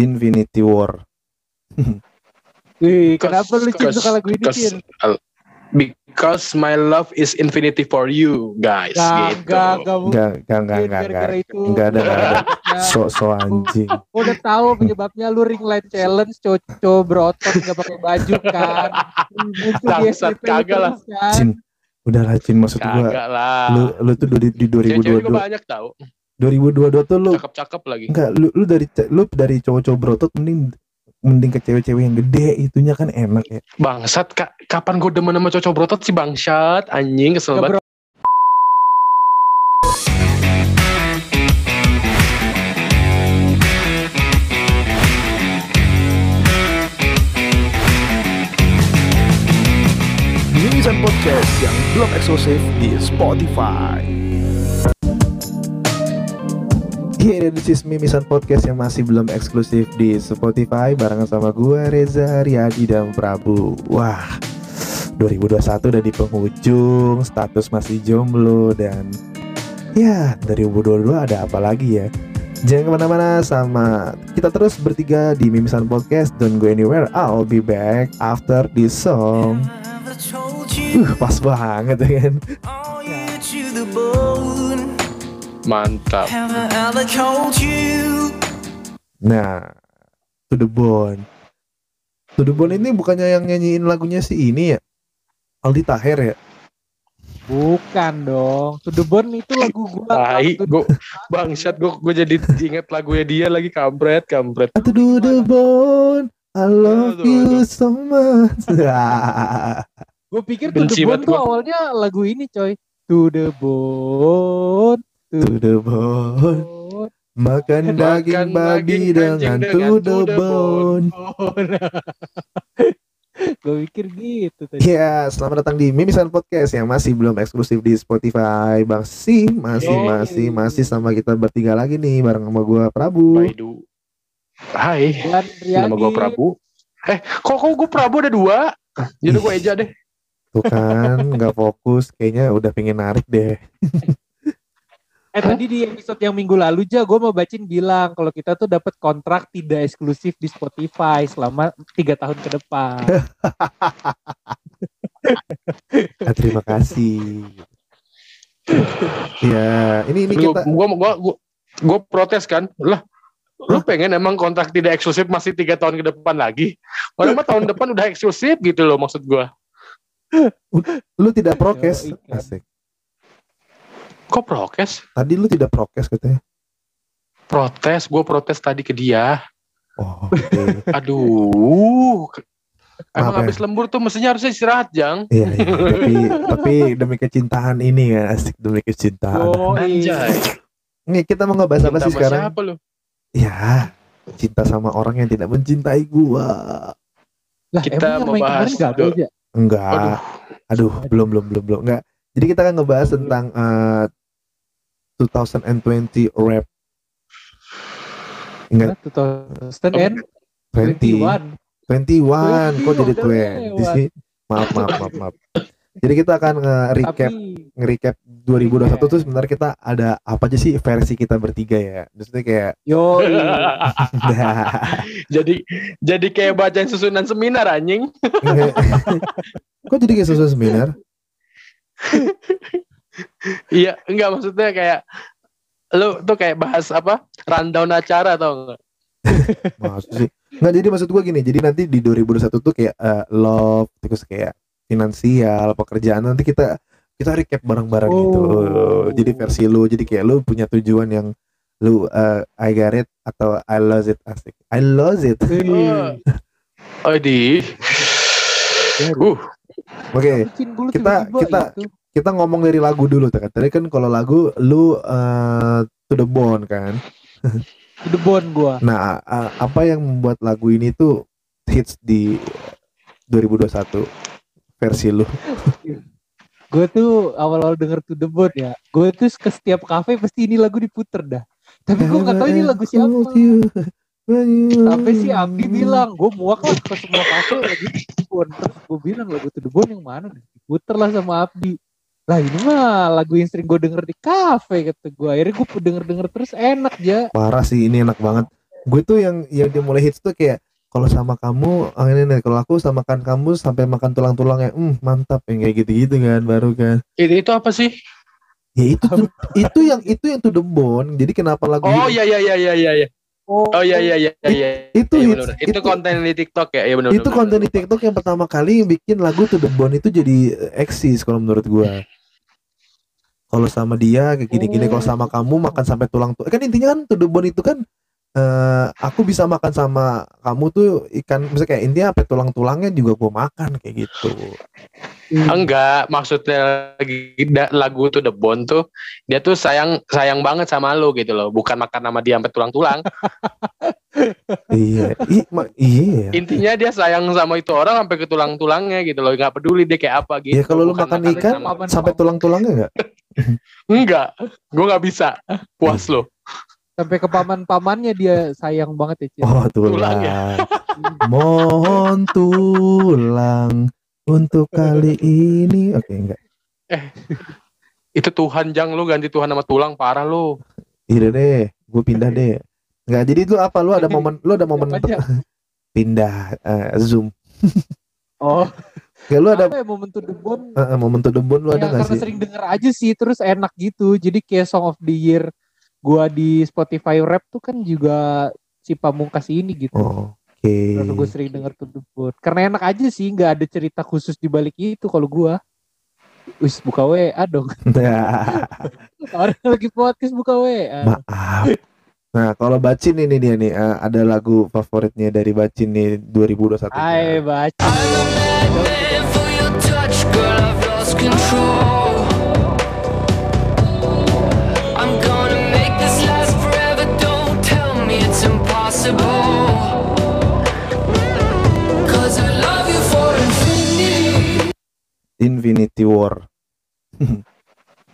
Infinity War. Wih, kenapa lu suka lagu ini cause- Cin? uh, Because my love is infinity for you, guys. Gak, gitu. gak, gak mungkin Enggak, enggak, enggak, enggak, enggak. gara-gara itu. Enggak ada, enggak ada. So, so anjing. udah tahu penyebabnya lu ring light challenge coco berotot nggak pakai baju kan. Bangsat, lu kagak lah. kan. Cin, udah lah Cin maksud gua. Kagak lah. Lu lu tuh di, di Cewek-cewek juga 2022 banyak tahu. 2022 tuh lu Cakep-cakep lagi. enggak lu lu dari lu dari cowok-cowok berotot mending mending ke cewek-cewek yang gede itunya kan enak ya. Bangsat, ka- kapan gue demen sama cocok brotot sih bangsat, anjing kesel banget. Mimisan Podcast yang belum eksklusif di Spotify. Here this is Mimisan Podcast yang masih belum eksklusif di Spotify barengan sama gue Reza Riyadi dan Prabu. Wah, 2021 udah di penghujung, status masih jomblo dan ya 2022 ada apa lagi ya? Jangan ke mana-mana sama kita terus bertiga di Mimisan Podcast. Don't go anywhere, I'll be back after this song. Uh, pas banget ya kan Mantap. Nah, To The Bone. To The Bone ini bukannya yang nyanyiin lagunya si ini ya? Aldi Taher ya? Bukan dong. To the Bone itu lagu gua. Tai, gue bangsat gue gue jadi inget lagunya dia lagi kampret kampret. To The Bone, I love Aduh, you aduh. so much. Gue pikir To Benci the Bone tuh gua. awalnya lagu ini coy. To the Bone. To The Bone, makan daging babi dengan To dengan The To the Bone. Gue pikir gitu tadi. Ya, selamat datang di Mimisan Podcast yang masih belum eksklusif di Spotify. Bang Si, masih masih masih sama kita bertiga lagi nih bareng sama gua Prabu. Baidu. Hai, nama gue Prabu. Eh, kok kok gue Prabu ada dua? Jadi gue Eja deh. Tuh kan, nggak fokus, kayaknya udah pengen narik deh. Eh tadi di episode yang minggu lalu aja gue mau bacin bilang kalau kita tuh dapat kontrak tidak eksklusif di Spotify selama tiga tahun ke depan. Ah, terima kasih. ya, ini ini Gue kita gua, gua, gua, gua protes kan. Lah, lu pengen emang kontrak tidak eksklusif masih tiga tahun ke depan lagi? Orang mah tahun depan udah eksklusif gitu loh maksud gua. lu tidak prokes. Yoi, kan. Asik. Kok prokes? Tadi lu tidak prokes katanya. Protes, gue protes tadi ke dia. Oh, oke. Aduh. Emang Maaf ya. habis lembur tuh mestinya harusnya istirahat, Jang. Iya, iya, tapi tapi demi kecintaan ini ya, asik demi kecintaan. Oh, Anjay. Nih, kita mau ngebahas apa sih sekarang? Siapa lu? Ya, cinta sama orang yang tidak mencintai gua. Lah, Kita emang yang main membahas kemarin gak ada do- aja? Enggak. Aduh. Aduh, belum belum belum belum enggak. Jadi kita kan ngebahas tentang eh, 2020 rap. Enggak, 2000 20 21. 21 kok jadi 20 lewat. sih? Maaf maaf maaf maaf. Jadi kita akan nge-recap Tapi nge-recap 2021 tuh sebenarnya kita ada apa aja sih versi kita bertiga ya. Maksudnya kayak yo jadi jadi kayak bacain susunan seminar anjing. Kok jadi kayak susu seminar? Iya, enggak maksudnya kayak lu tuh kayak bahas apa? Rundown acara atau enggak? Maksud sih. Nggak jadi maksud gua gini. Jadi nanti di 2021 tuh kayak eh, love terus kayak finansial, pekerjaan nanti kita kita recap bareng-bareng gitu. Oh. Jadi versi lu jadi kayak lu punya tujuan yang lu eh, I got it atau I lose it asik. I lose it. Oh. Oh, di. Uh, Oke, kita- kita- kita ngomong dari lagu dulu kan. Tadi kan kalau lagu lu eh, to the bone kan. The Bone gua. Nah, a- apa yang membuat lagu ini tuh hits di 2021 versi lu? Gue tuh awal-awal denger To The Bone ya. Gue tuh ke setiap kafe pasti ini lagu diputer dah. Tapi gue gak tahu ini lagu siapa. Sampai si Abdi bilang, gue muak lah ke semua kafe lagi Bone. Terus gue bilang lagu To The Bone yang mana? Diputer lah sama Abdi. Lah ini mah lagu yang sering gue denger di kafe kata gue. Akhirnya gue denger-denger terus enak ya. Parah sih ini enak banget. gue tuh yang yang dia mulai hits tuh kayak kalau sama kamu ah, ini nih kalau aku samakan kamu sampai makan tulang-tulangnya hmm mantap yang kayak gitu-gitu kan baru kan Itu, itu apa sih? ya itu tuh, itu yang itu yang to the bone jadi kenapa lagu Oh ini- iya iya iya iya iya. Iya. Oh, Oh iya iya iya iya. itu Iya, hits, itu, itu, konten di TikTok ya. Iya benar. itu konten di TikTok yang pertama kali bikin lagu to the bone itu jadi eh, eksis kalau menurut gua kalau sama dia kayak gini-gini kalau sama kamu makan sampai tulang tulang kan intinya kan to the bone itu kan eh aku bisa makan sama kamu tuh ikan misalnya kayak intinya apa tulang-tulangnya juga gua makan kayak gitu Enggak, maksudnya lagi lagu tuh The Bone tuh dia tuh sayang sayang banget sama lu gitu loh, bukan makan sama dia sampai tulang-tulang. iya i, ma- iya Intinya dia sayang sama itu orang sampai ke tulang-tulangnya gitu loh, nggak peduli dia kayak apa gitu. ya kalau lu Bukan makan ikan sama- sampai tulang-tulangnya enggak Enggak, gue nggak bisa. Puas lo. Sampai ke paman-pamannya dia sayang banget ya, Cil. oh tulang, Tulang ya? mohon tulang untuk kali ini oke enggak Itu Tuhan jang lu ganti Tuhan sama tulang parah lu. Iya deh, gue pindah deh. Enggak, jadi itu apa? Lu ada momen, lu ada momen pindah eh, zoom. Oh, Kayak lu ada apa ya momen to the bone? eh, eh, momen to the bone lu Ya, ada karena sih? sering denger aja sih, terus enak gitu. Jadi kayak Song of the Year gua di Spotify Rap tuh kan juga si Pamungkas ini gitu. Oh, Oke. Karena gue sering denger bone. Karena enak aja sih, nggak ada cerita khusus di balik itu kalau gua. Wis buka WA dong. Nah, Orang lagi podcast buka WA. maaf. Nah, kalau Bacin ini dia nih, eh, ada lagu favoritnya dari Bacin nih 2021. Hai baca. Infinity War.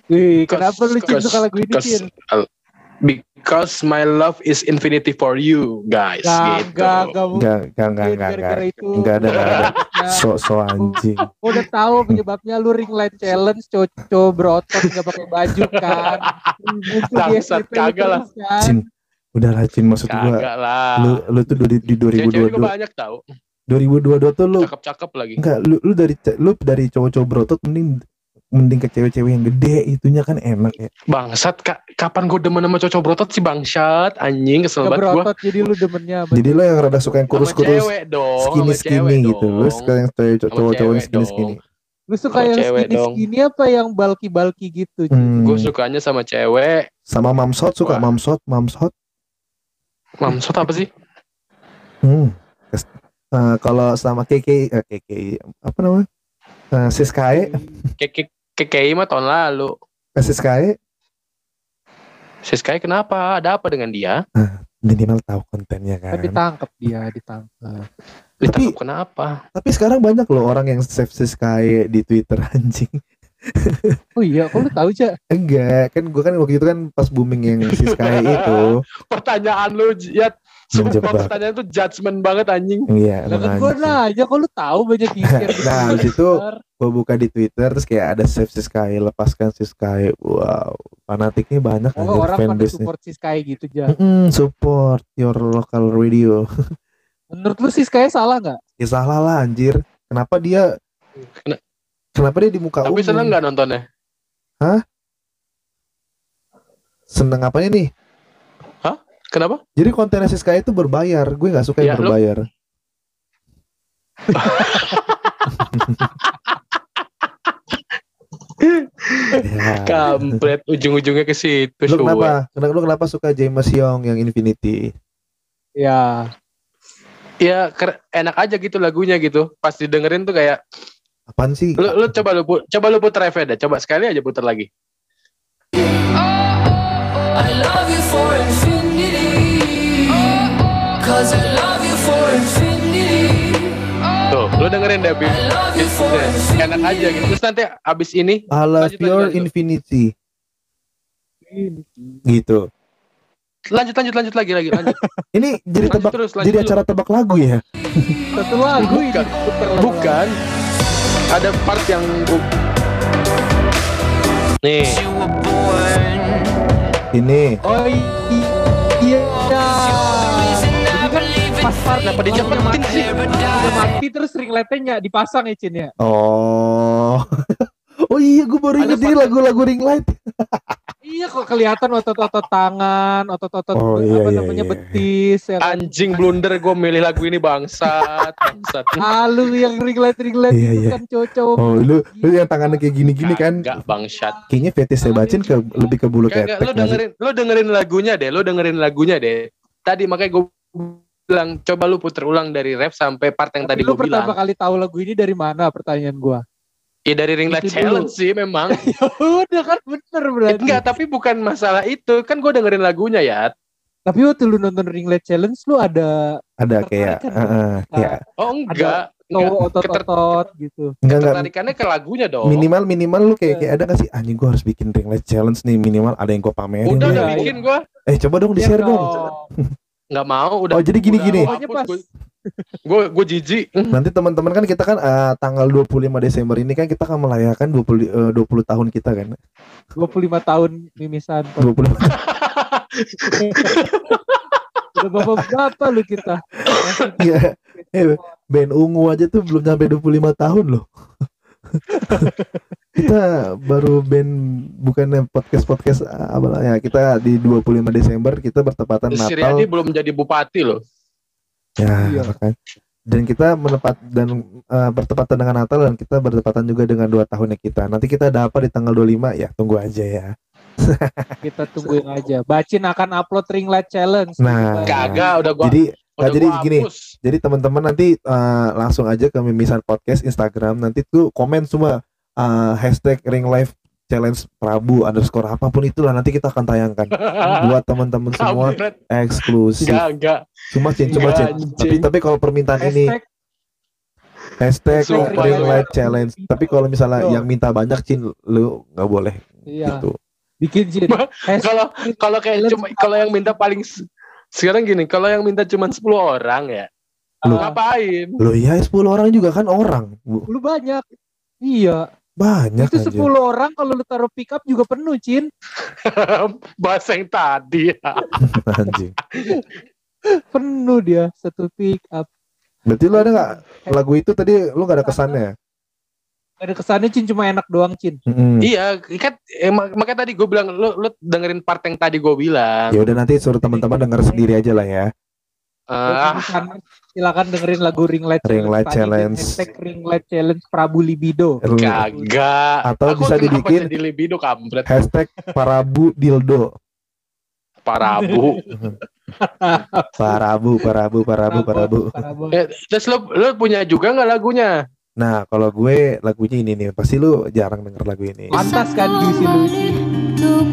Wih, kenapa lu suka lagu ini Cin? uh, Because my love is infinity for you, guys. Gak, gitu. gak, gak mungkin Enggak, enggak, enggak, enggak, enggak. gara-gara itu. Enggak ada, enggak ada. So, so anjing. gua udah tahu penyebabnya lu ring light challenge coco berotot nggak pakai baju kan. Bangsat, lu kagak lah. kan. Cin, udah lah Cin maksud gua. Kagak lah. Lu lu tuh di, di Cewek-cewek juga 2022 banyak tau. 2022 tuh lu Cakep-cakep lagi. enggak lu lu dari lu dari cowok-cowok berotot mending mending ke cewek-cewek yang gede itunya kan enak ya. Bangsat, ka- kapan gue demen sama cocok berotot sih bangsat? Anjing, kesel banget gue. berotot jadi lu demennya apa? Jadi lo yang rada suka yang Sama kurus-kurus cewek dong. skinny sama skinny cewek gitu. Lu dong. suka yang cewek- cowok-cowok yang cewek skinny skinny. Lu suka Sama yang cewek skinny dong. skinny apa yang bulky bulky gitu? Hmm. Gue sukanya sama cewek. Sama mamsot suka Wah. mamsot, mamsot. Mamsot apa sih? Hmm. Eh, kalau sama KK eh, KK apa namanya? Eh, Siskae, Keke Kekei mah tahun lalu. eh, Siskae Siskai kenapa? Ada apa dengan dia? minimal tahu kontennya Kan kan. ditangkap dia, ditangkap. Ditangkap kenapa? Tapi sekarang banyak loh orang yang save Siskae di Twitter anjing. Oh iya, kok lu tahu aja? Enggak, kan gua kan waktu itu kan pas booming yang Siskae itu. Pertanyaan lu, ya Menjebak. pertanyaan tuh judgement banget anjing. Iya, Lah kan anjing. nanya, kok lu tahu banyak di Nah, habis itu Twitter? gue buka di Twitter terus kayak ada save Siskae, lepaskan Siskae. Wow, fanatiknya banyak Oh, anjir orang pada support si Sky gitu aja. Mm-mm, support your local radio. Menurut lu si Sky salah nggak? Ya salah lah anjir. Kenapa dia Kena- Kenapa dia di muka Tapi umum? seneng nggak nontonnya? Seneng apanya nih? Kenapa? Jadi konten Siskae itu berbayar. Gue nggak suka yang Ya, berbayar. ya. Kampret ujung-ujungnya ke situ. Lu kenapa? Kenapa lu kenapa suka James Young yang Infinity? Ya, Ya enak aja gitu lagunya gitu. Pas didengerin tuh kayak Apaan sih? lu, lu coba lu coba lu puter refnya dah. Coba sekali aja puter lagi. I love you for infinity. Tuh, lu dengerin deh. Bim. I love you for Deh, Enak aja infinity. gitu. Terus nanti abis ini I love Lanjut, your lanjut, lanjut. Infinity. Gitu. lanjut lanjut lanjut lagi lagi lanjut. Ini jadi Lanjut tebak terus, jadi dulu. acara tebak lagu ya? satu lagu ini Bukan. Bukan. Ada part yang Nih. Ini Oh i- iya. Pas part dicepetin mati, sih? udah mati terus ring lightnya dipasang ya Cin ya Oh. Oh iya, gue baru inget ini lagu-lagu ring light. iya kok kelihatan otot-otot tangan otot-otot Oh, iya, apa iya, namanya iya. betis ya kan? Anjing blunder gue milih lagu ini bangsat. Bangsat. Halu yang ring light ring light Iya, itu iya. kan cocok Oh, lu lu yang tangannya kayak gini-gini kan. Enggak bangsat. Kayaknya fetisnya bacin ke lebih ke bulu ketek. Nggak sih? dengerin, lo dengerin lagunya deh. Lo dengerin lagunya deh. Tadi makanya gue bilang coba lu puter ulang dari ref sampai part yang tadi lu gue bilang. pertama kali tahu lagu ini dari mana pertanyaan gua Ya dari ring light Itu dulu. challenge sih memang. ya udah kan bener berarti Enggak, tapi bukan masalah itu. Kan gue dengerin lagunya ya. tapi waktu lu nonton ring light challenge lu ada Ada kayak heeh, kayak Oh enggak. cowok Enggak. otot-otot gitu enggak enggak Ketertarikannya ke lagunya dong. minimal minimal lu kayak kayak ada gak sih anjing gua harus bikin ring light challenge nih minimal ada yang gua pamerin Udah udah Iya, bikin gue. eh coba dong di share Iya dong Nggak mau. Udah. Oh, jadi gini-gini. Gue gue jijik. nanti teman-teman kan kita kan eh, tanggal 25 Desember ini kan kita akan merayakan 20 eh, 20 tahun kita kan 25 tahun mimisan 20 udah bapak-bapak lu kita Iya. Eh, band ungu aja tuh belum sampai 25 tahun loh. kita baru band bukannya podcast podcast apa lah ya kita di 25 Desember kita bertepatan Natal Riyadi belum jadi bupati loh. ya Iya. makanya. dan kita menepat dan eh, bertepatan dengan Natal dan kita bertepatan juga dengan dua tahunnya kita nanti kita ada apa di tanggal 25 ya tunggu aja ya kita tungguin aja Bacin akan upload ring light challenge Nah. Kagak, udah gua jadi nah, jadi gini. Jadi teman-teman nanti eh, langsung aja ke Mimisan Podcast Instagram nanti tuh komen semua eh, hashtag Ring Life Challenge Prabu underscore apa pun itulah nanti kita akan tayangkan buat teman-teman semua eksklusif. Enggak, enggak. Cuma cin, cuma cin. Tapi tapi kalau permintaan ini hashtag hashtag Sumpah, Ring ya. Life Challenge. Tapi kalau misalnya Yo. yang minta banyak cin, lu nggak boleh iya gitu. bikin Cin Hashtag Kalau kalau kayak cuma kalau yang minta paling sekarang gini, kalau yang minta cuma 10 orang ya, Lu ngapain? Loh ya 10 orang juga kan orang. Bu. lu banyak iya Banyak itu anjir. 10 orang kalau lu taruh pick up juga penuh Cin Bahasa yang tadi ya. anjing. penuh dia satu pick up Berarti lu ada nggak lagu itu tadi lu gak ada kesannya? ada kesannya Cin cuma enak doang Cin Mm-mm. Iya, kan emang makanya tadi gue bilang lu lu dengerin part yang tadi gue bilang. Ya udah nanti suruh teman-teman denger sendiri aja lah ya. Ah, silakan, silakan dengerin lagu Ring Light Ring Light Challenge. Hashtag Ring Light Challenge Prabu Libido. kagak. Atau Aku bisa dibikin- jadi libido kampret Hashtag Parabu Dildo. parabu. Parabu, Parabu, Parabu, Parabu. Prabu. Eh, terus lu lu punya juga nggak lagunya? Nah kalau gue lagunya ini nih, pasti lu jarang denger lagu ini. Pantas kan Juicy Lucy. Untuk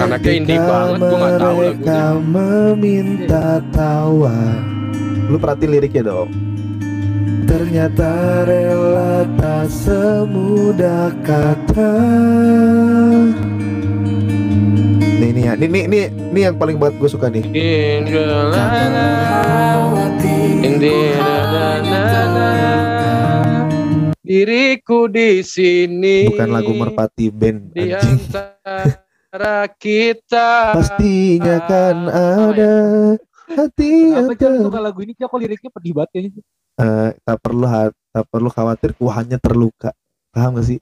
Anaknya indie Ketika banget, gue tahu mereka lagunya. meminta tawa. Lu perhatiin liriknya dong. Ternyata rela tak semudah kata. Nih nih ya, nih nih nih, nih yang paling buat gue suka nih. Diriku di sini. Bukan lagu merpati band di anjing. Antara kita. Pastinya kan ada hati yang Apa Cin ter- suka lagu ini? Kok liriknya pedih banget kayaknya. Eh, tak perlu tak perlu khawatir ku hanya terluka paham gak sih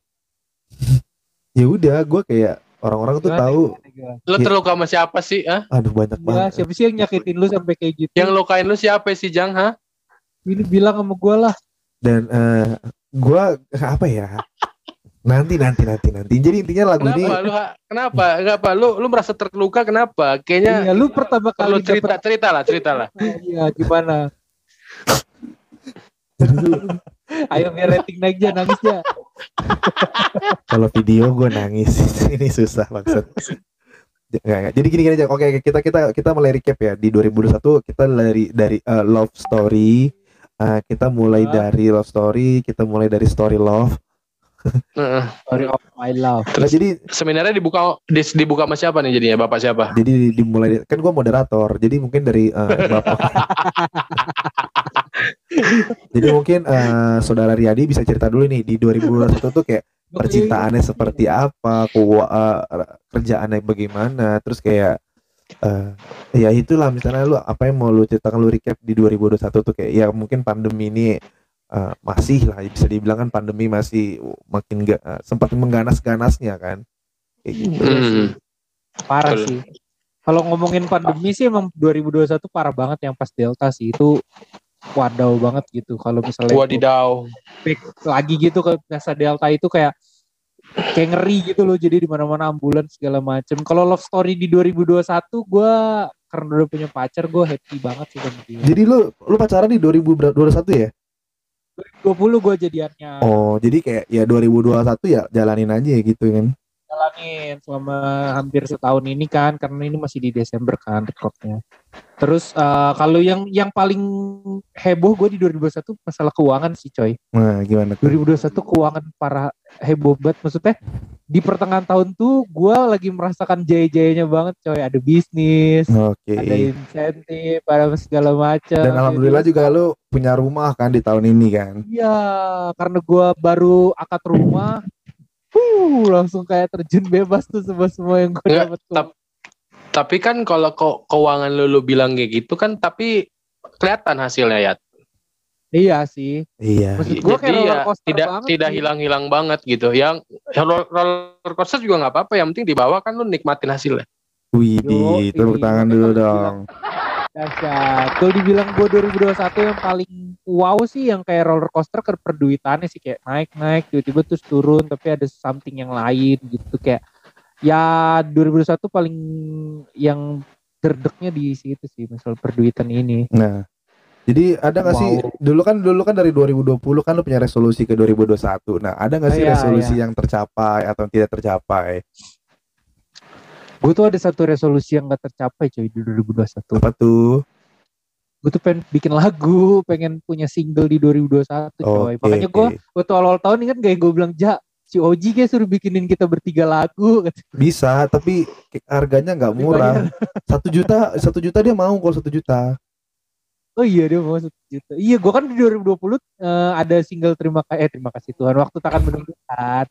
ya udah gue kayak orang-orang tuh tahu gimana? Lu terluka sama siapa sih? Ah? aduh banyak Ya, banget siapa sih yang nyakitin lu sampai kayak gitu? Yang lukain lu siapa sih Jang? Ha? Ini bilang sama gue lah. dan eh gue apa ya nanti nanti nanti nanti jadi intinya lagu ini Kenapa lu? Ha? Kenapa? Kenapa? Lu lu merasa terluka kenapa? Kayaknya Iya, lu pertama kali cerita dapet- cerita lah, cerita lah. Iya, gimana? Ayo biar rating naik aja, nangis ya. kalau video gue nangis ini susah maksud. Jadi gini gini aja. Oke, kita kita kita mulai recap ya di 2021 kita dari dari eh, love story. Eh, kita mulai dari love story, kita mulai dari story love. Heeh. Story of my love. Nah, jadi Seminarnya dibuka dis- dibuka sama siapa nih jadinya? Bapak siapa? jadi dimulai kan gue moderator. Jadi mungkin dari eh, bapak. jadi mungkin eh, saudara Riyadi bisa cerita dulu nih di 2021 tuh kayak percintaannya seperti apa, eh, kerjaannya bagaimana, terus kayak eh ya itulah misalnya lu apa yang mau lu ceritakan lu recap di 2021 tuh kayak ya mungkin pandemi ini eh, masih lah bisa dibilang kan pandemi masih makin ga, eh, sempat mengganas-ganasnya kan. Kayak gitu. Iya. Hmm. Parah Betul. sih. Kalau ngomongin pandemi sih emang 2021 parah banget yang pas Delta sih itu wadaw banget gitu. Kalau misalnya back lagi gitu ke masa Delta itu kayak kayak ngeri gitu loh. Jadi di mana-mana ambulans segala macem. Kalau love story di 2021 gue karena udah punya pacar gue happy banget sih sama dia. Jadi lu lu pacaran di 2021 ya? 2020 gue jadiannya Oh, jadi kayak ya 2021 ya jalanin aja ya gitu kan. jalanin selama hampir setahun ini kan karena ini masih di Desember kan recordnya. Terus eh, kalau yang yang paling heboh gue di 2021 masalah keuangan sih coy. Nah, gimana tuh? 2021 keuangan para heboh banget maksudnya di pertengahan tahun tuh gue lagi merasakan jaya-jayanya banget coy ada bisnis Oke. ada insentif ada segala macam Dan alhamdulillah juga lu punya rumah kan di tahun ini kan. iya karena gue baru akad rumah uh langsung kayak terjun bebas tuh semua semua yang gue Nggak, dapat tap- Tapi kan kalau ke- keuangan lu, lu bilang kayak gitu kan tapi kelihatan hasilnya ya. Iya sih Iya. Maksud gue kayak Jadi ya roller coaster tidak banget tidak hilang-hilang banget gitu. Yang roller roller coaster juga nggak apa-apa, yang penting di bawah kan lu nikmatin hasilnya. Yoi, tepuk tangan makanya dulu dong. Dahsyat. Kalau dibilang gue 2021 yang paling wow sih yang kayak roller coaster ke perduitannya sih kayak naik-naik tiba-tiba terus turun tapi ada something yang lain gitu kayak ya 2021 paling yang derdeknya di situ sih misal perduitan ini. Nah, jadi ada nggak sih Wow. dulu kan dulu kan dari 2020 kan lu punya resolusi ke 2021. Nah, ada nggak sih Iya, resolusi yang tercapai atau yang tidak tercapai? Gue tuh ada satu resolusi yang gak tercapai coy di 2021. Apa tuh? Gue tuh pengen bikin lagu, pengen punya single di 2021 coy. Oke, Makanya gue oke. waktu awal tahun ini kan kayak gue bilang, Ja, si Oji kayak suruh bikinin kita bertiga lagu. bisa, tapi harganya nggak murah. Satu juta, satu juta dia mau kalau satu juta. Oh iya dia mau satu juta. Iya gue kan di 2020 eh, ada single terima kasih eh terima kasih Tuhan waktu takkan menentukan.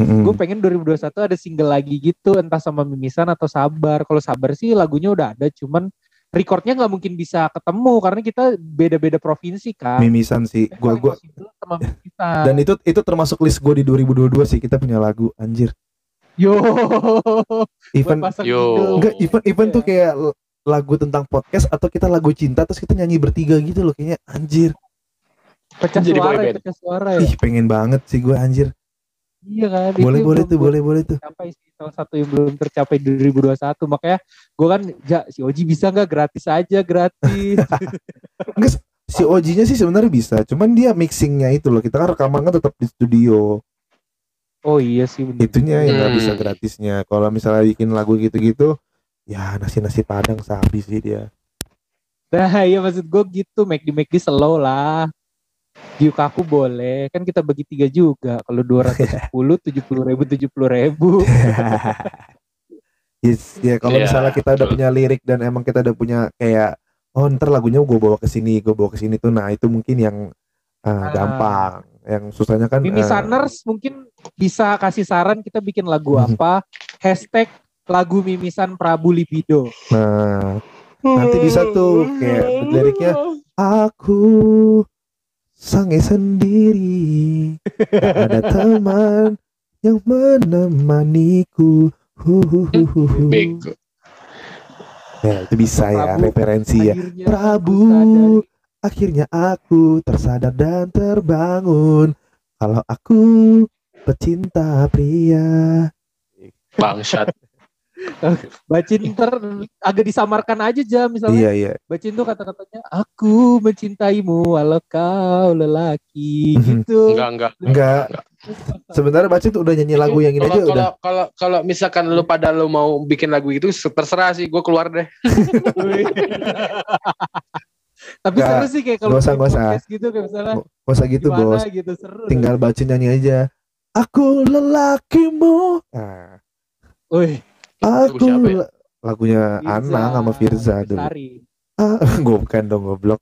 Mm-mm. Gue pengen 2021 ada single lagi gitu entah sama Mimisan atau Sabar. Kalau Sabar sih lagunya udah ada cuman recordnya nggak mungkin bisa ketemu karena kita beda-beda provinsi kan. Mimisan sih. Gua Paling gua possible sama Mimisan. dan itu itu termasuk list gue di 2022 sih kita punya lagu anjir. Yo. Even Yo. enggak even even tuh Iya. kayak lagu tentang podcast atau kita lagu cinta terus kita nyanyi bertiga gitu loh kayaknya anjir. pecah Jadi suara, ya, pecah suara ya. Ih, pengen banget sih gue anjir. Iya kan. Boleh itu boleh tuh, boleh boleh tuh. tercapai sih salah satu yang belum tercapai di 2021 makanya gue kan ja si Oji bisa nggak gratis aja gratis Enggak si OG-nya sih sebenarnya bisa, cuman dia mixingnya itu loh. Kita kan rekaman kan tetap di studio. oh iya sih bener. Itunya yang nggak Hmm. bisa gratisnya. Kalau misalnya bikin lagu gitu-gitu, ya nasi-nasi padang sabi sih dia. nah iya maksud gue gitu make di make di slow lah Yukaku boleh kan kita bagi tiga juga kalau 210 tujuh puluh ribu tujuh puluh ribu Yes, ya kalau Iya, misalnya kita udah punya lirik dan emang kita udah punya kayak oh ntar lagunya gue bawa ke sini, gue bawa ke sini tuh. Nah, itu mungkin yang ah, Ah. gampang. Yang susahnya kan Mimi eh, Saners mungkin bisa kasih saran kita bikin lagu Mhm. apa hashtag lagu mimisan Prabu Libido nah nanti bisa tuh kayak liriknya aku sange sendiri tak ada teman yang menemaniku Hu, hu, hu, hu, hu. Bego. ya itu bisa ya Prabu, referensi ya Prabu akhirnya aku tersadar dan terbangun kalau aku pecinta pria Bangsat. Bacin ntar agak disamarkan aja jam misalnya iya iya Bacin tuh kata-katanya aku mencintaimu walau kau lelaki Mhm. gitu. Enggak, enggak. enggak sebenarnya Bacin tuh udah nyanyi lagu yang ini Kalau aja kalau udah kalau kalau misalkan lu pada lu mau bikin lagu itu terserah sih, gue keluar deh. Tapi Nggak, seru sih kayak kalau usah, usah. podcast gitu kayak misalnya Gak usah gitu gimana bos gitu seru. tinggal Bacin nyanyi aja aku lelakimu nah, Wih, aku siapa ya? lagunya Firza, Anang sama Firza dulu ah, gue bukan dong goblok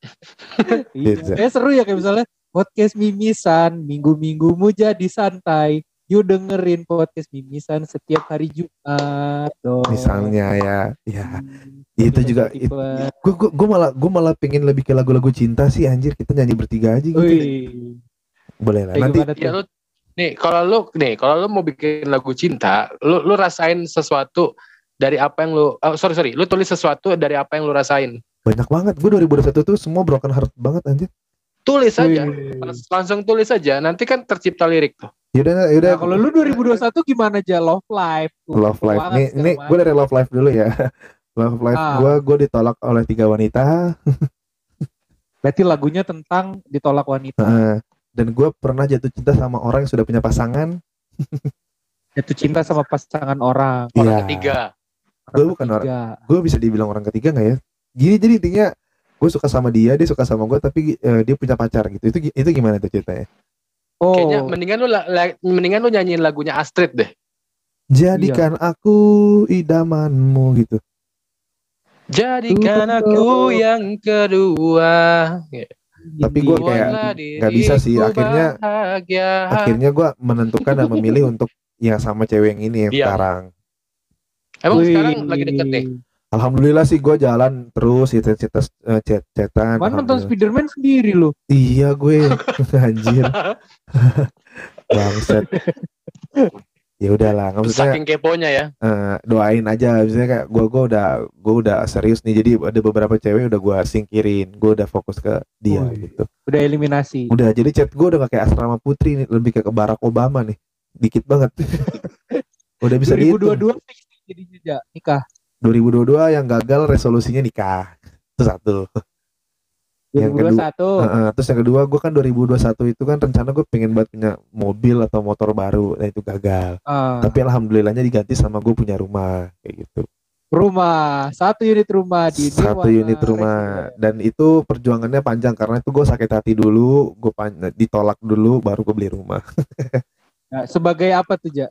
Iya. Kayak seru ya kayak misalnya podcast mimisan, minggu-minggumu jadi santai. Yuk dengerin podcast mimisan setiap hari Jumat dong. Misalnya ya, ya. Hmm, Itu juga gue gue gue malah gue malah pengen lebih ke lagu-lagu cinta sih anjir kita nyanyi bertiga aja gitu Wih. boleh lah Kayak nanti? Ya lu nih kalau lu nih kalau lu mau bikin lagu cinta, lu lu rasain sesuatu dari apa yang lu oh, sorry sorry, lu tulis sesuatu dari apa yang lu rasain. banyak banget gue 2021 tuh semua broken heart banget anjir Tulis aja. Wih. Langsung tulis aja, nanti kan tercipta lirik tuh. yaudah yaudah Nah, kalau lu 2021 gimana aja love life? Tuh, love life nih nih gue dari love life dulu ya love life Ah. gue gue ditolak oleh tiga wanita Berarti lagunya tentang ditolak wanita. Heeh. Dan gue pernah jatuh cinta sama orang yang sudah punya pasangan Jatuh cinta sama pasangan orang. Orang Iya. ketiga. Gue bukan orang gue bisa dibilang orang ketiga nggak ya gini jadi intinya gue suka sama dia dia suka sama gue tapi eh, dia punya pacar gitu itu itu gimana tuh ceritanya Oh, Kayaknya mendingan lu la- la- mendingan lu nyanyiin lagunya Astrid deh. jadikan aku idamanmu gitu Jadikan Tuh, aku yang kedua. Tapi gua Jadi, kayak nggak bisa sih, akhirnya- bahagia. akhirnya gue menentukan dan memilih untuk yang sama cewek yang ini yang Iya. sekarang Emang Wih. sekarang lagi deket nih. alhamdulillah sih gue jalan terus gitu chat chat chatan Mana nonton. Spiderman sendiri lo. iya gue anjir bangset ya udahlah nggak maksudnya Saking keponya ya. eh, doain aja misalnya kayak gue gue udah gue udah serius nih jadi ada beberapa cewek udah gue singkirin gue udah fokus ke dia gitu Udah eliminasi. udah jadi chat gue udah gak kayak asrama putri nih lebih kayak ke Barack Obama nih dikit banget udah bisa dihitung 2022 fix nih jadinya ja, nikah. 2022 yang gagal resolusinya nikah itu satu Yang kedua- 2021. Heeh, terus yang kedua gue kan 2021 itu kan rencana gue pengen buat punya mobil atau motor baru nah itu gagal Ah, tapi alhamdulillahnya diganti sama gue punya rumah kayak gitu rumah, satu unit rumah di satu unit rumah Residen. dan itu perjuangannya panjang karena itu gue sakit hati dulu gue pan- ditolak dulu baru gue beli rumah Nah, sebagai apa tuh, Ja?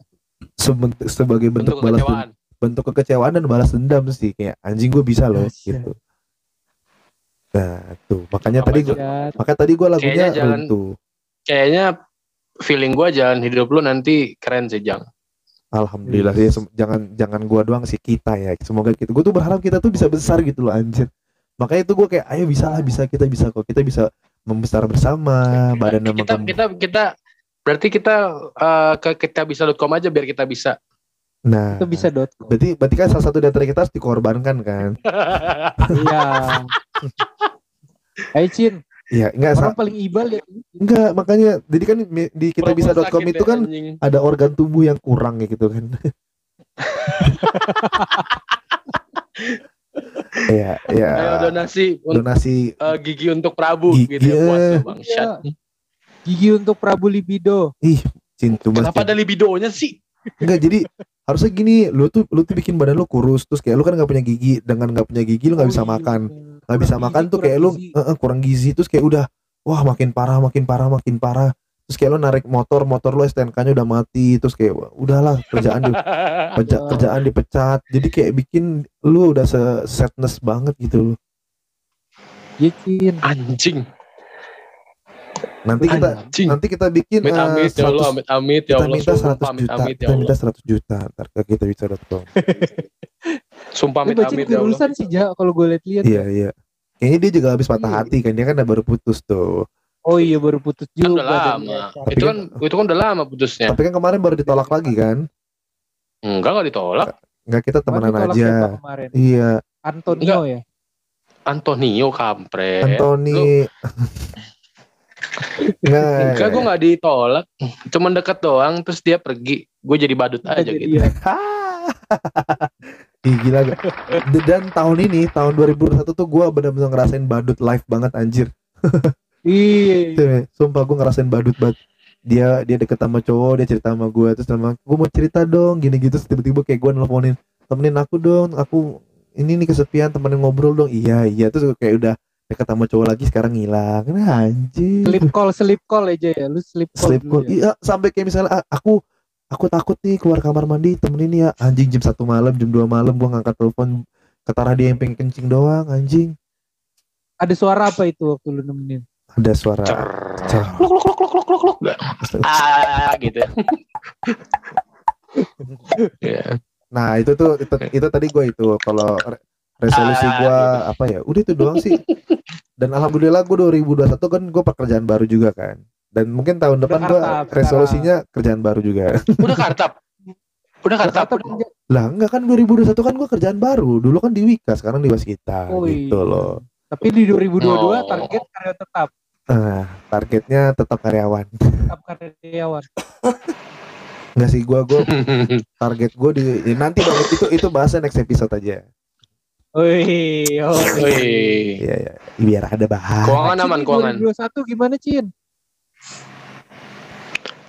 Sebentuk- sebagai bentuk, Bentuk balas bentuk kekecewaan dan balas dendam sih kayak anjing gue bisa loh Dahsyat. gitu nah tuh makanya Apa tadi Ya, makanya tadi gue lagunya Kayaknya jangan- runtuh Kayaknya feeling gua jalan hidup lu nanti keren sih Jang. alhamdulillah Yes. sih sem- jangan jangan gue doang sih kita ya semoga kita gue tuh berharap kita tuh bisa besar gitu loh anjir makanya itu gue kayak ayo bisa lah bisa kita bisa kok kita bisa membesar bersama badan sama Kita kamu. kita kita berarti kita eh, ke kita bisa.com aja biar kita bisa. Nah itu bisa dot. berarti berarti kan salah satu dari kita harus dikorbankan kan Iya. Hai Cin, Iya, enggak orang paling ibal ya. enggak makanya jadi kan di kita bisa.com Sakit itu kan anjing. ada organ tubuh yang kurang ya gitu kan. Iya, iya. Ayo donasi Donasi eh, gigi untuk Prabu Gigi, gitu ya buat iya. lu, bangsat. Gigi untuk Prabu Libido. cintu mas. Kenapa ada libidonya sih? Enggak, jadi harusnya gini, lu tuh lu tuh bikin badan lu kurus terus kayak lu kan nggak punya gigi, dengan nggak punya gigi lu nggak bisa Oh, iya. makan. Nggak bisa makan tuh kayak lu kurang gizi. eh, eh, kurang gizi terus kayak udah wah makin parah, makin parah, makin parah. Terus kayak lu narik motor, motor lu STNK-nya udah mati, terus kayak udahlah kerjaan di, Ya. kerjaan dipecat. Jadi kayak bikin lu udah se sadness banget gitu loh. Iya, Cin. Anjing. Nanti kita Anjing. nanti kita bikin Amit eh, amit ya Allah, 100 amit amit ya kita Allah, minta 100 sumpah amit juta amit ya kita minta 100 juta ntar ke kita bisa.com Sumpah Ini amit bacin amit ya Allah. sih, Ja, kalau gue lihat-lihat. iya iya kayaknya dia juga habis patah Iya. hati kan dia kan udah baru putus tuh Oh iya baru putus Kan juga. udah dan lama. Tapi Itu kan- kan itu kan udah lama putusnya. tapi kan kemarin baru ditolak lagi kan Enggak enggak ditolak. nggak kita temenan aja iya Antonio ya. Antonio kampret. Anthony nggak Enggak, gue gak ditolak. Cuman deket doang, terus dia pergi. Gue jadi badut aja jadi gitu. ya. Ih, gila gak? Dan tahun ini, tahun 2021 tuh gue bener-bener ngerasain badut live banget anjir. Iya. Tuh, Sumpah gue ngerasain badut banget. Dia dia deket sama cowok, dia cerita sama gue terus sama gue mau cerita dong gini gitu tiba-tiba kayak gue nelfonin temenin aku dong, aku ini nih kesepian temenin ngobrol dong. Iya iya terus kayak udah sama cowok lagi sekarang ngilang. Nah, anjir. Sleep call, sleep call aja ya. Lu sleep call. Sleep dulu call. ya. Iya sampai kayak misalnya ah, aku aku takut nih keluar kamar mandi temenin ya anjing jam satu malam jam 2 malam gua ngangkat telepon ketara dia yang pengen kencing doang anjing Ada suara apa itu waktu lu nemenin? ada suara Luk luk luk luk luk luk luk. Ah gitu. Nah itu tuh itu, itu tadi gue itu kalau resolusi Ah, gue apa ya? Udah itu doang sih. Dan alhamdulillah gue 2021 kan gue pekerjaan baru juga kan. Dan mungkin tahun depan gue kartap resolusinya kerjaan baru juga. Udah kartap. Udah kartap. Lah enggak kan 2021 kan gue kerjaan baru. Dulu kan di Wika sekarang di Waskita Oh, gitu iya. loh. Tapi di 2022 Oh. target karya tetap? Nah targetnya tetap karyawan. Tetap karyawan. enggak sih gue gue target gue di ya nanti dong itu itu bahasnya next episode aja Wih, oh. Wih. Iya ya biar ada bahan Keuangan Cin, aman, keuangan. 2021 gimana Cin?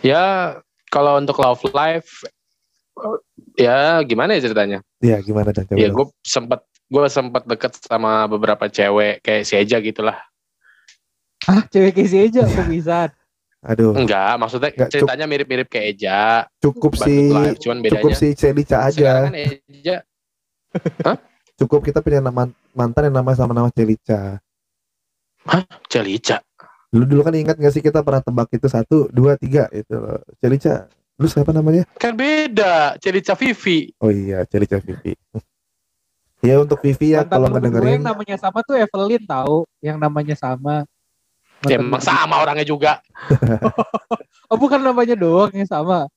Ya kalau untuk love life ya gimana ya ceritanya? ya gimana dan coba Ya gue sempet gue sempet deket sama beberapa cewek kayak si Eja gitulah. Ah, cewek kisi aja kok bisa. aduh Enggak, maksudnya Enggak, ceritanya mirip-mirip kayak Eja. cukup si life, cuman bedanya cukup si Celica sekarang aja kan Eja cukup kita punya nama mantan yang nama sama nama Celica Celica. Lu dulu kan ingat gak sih kita pernah tebak itu satu, dua, tiga itu loh. Celica. Lu siapa namanya? Kan beda, Celica Vivi. Oh iya, Celica Vivi. ya untuk Vivi ya Mantan kalau ngedengerin yang namanya sama tuh Evelyn tahu, yang namanya sama. Ya, emang sama orangnya juga. Oh, bukan namanya doang yang sama.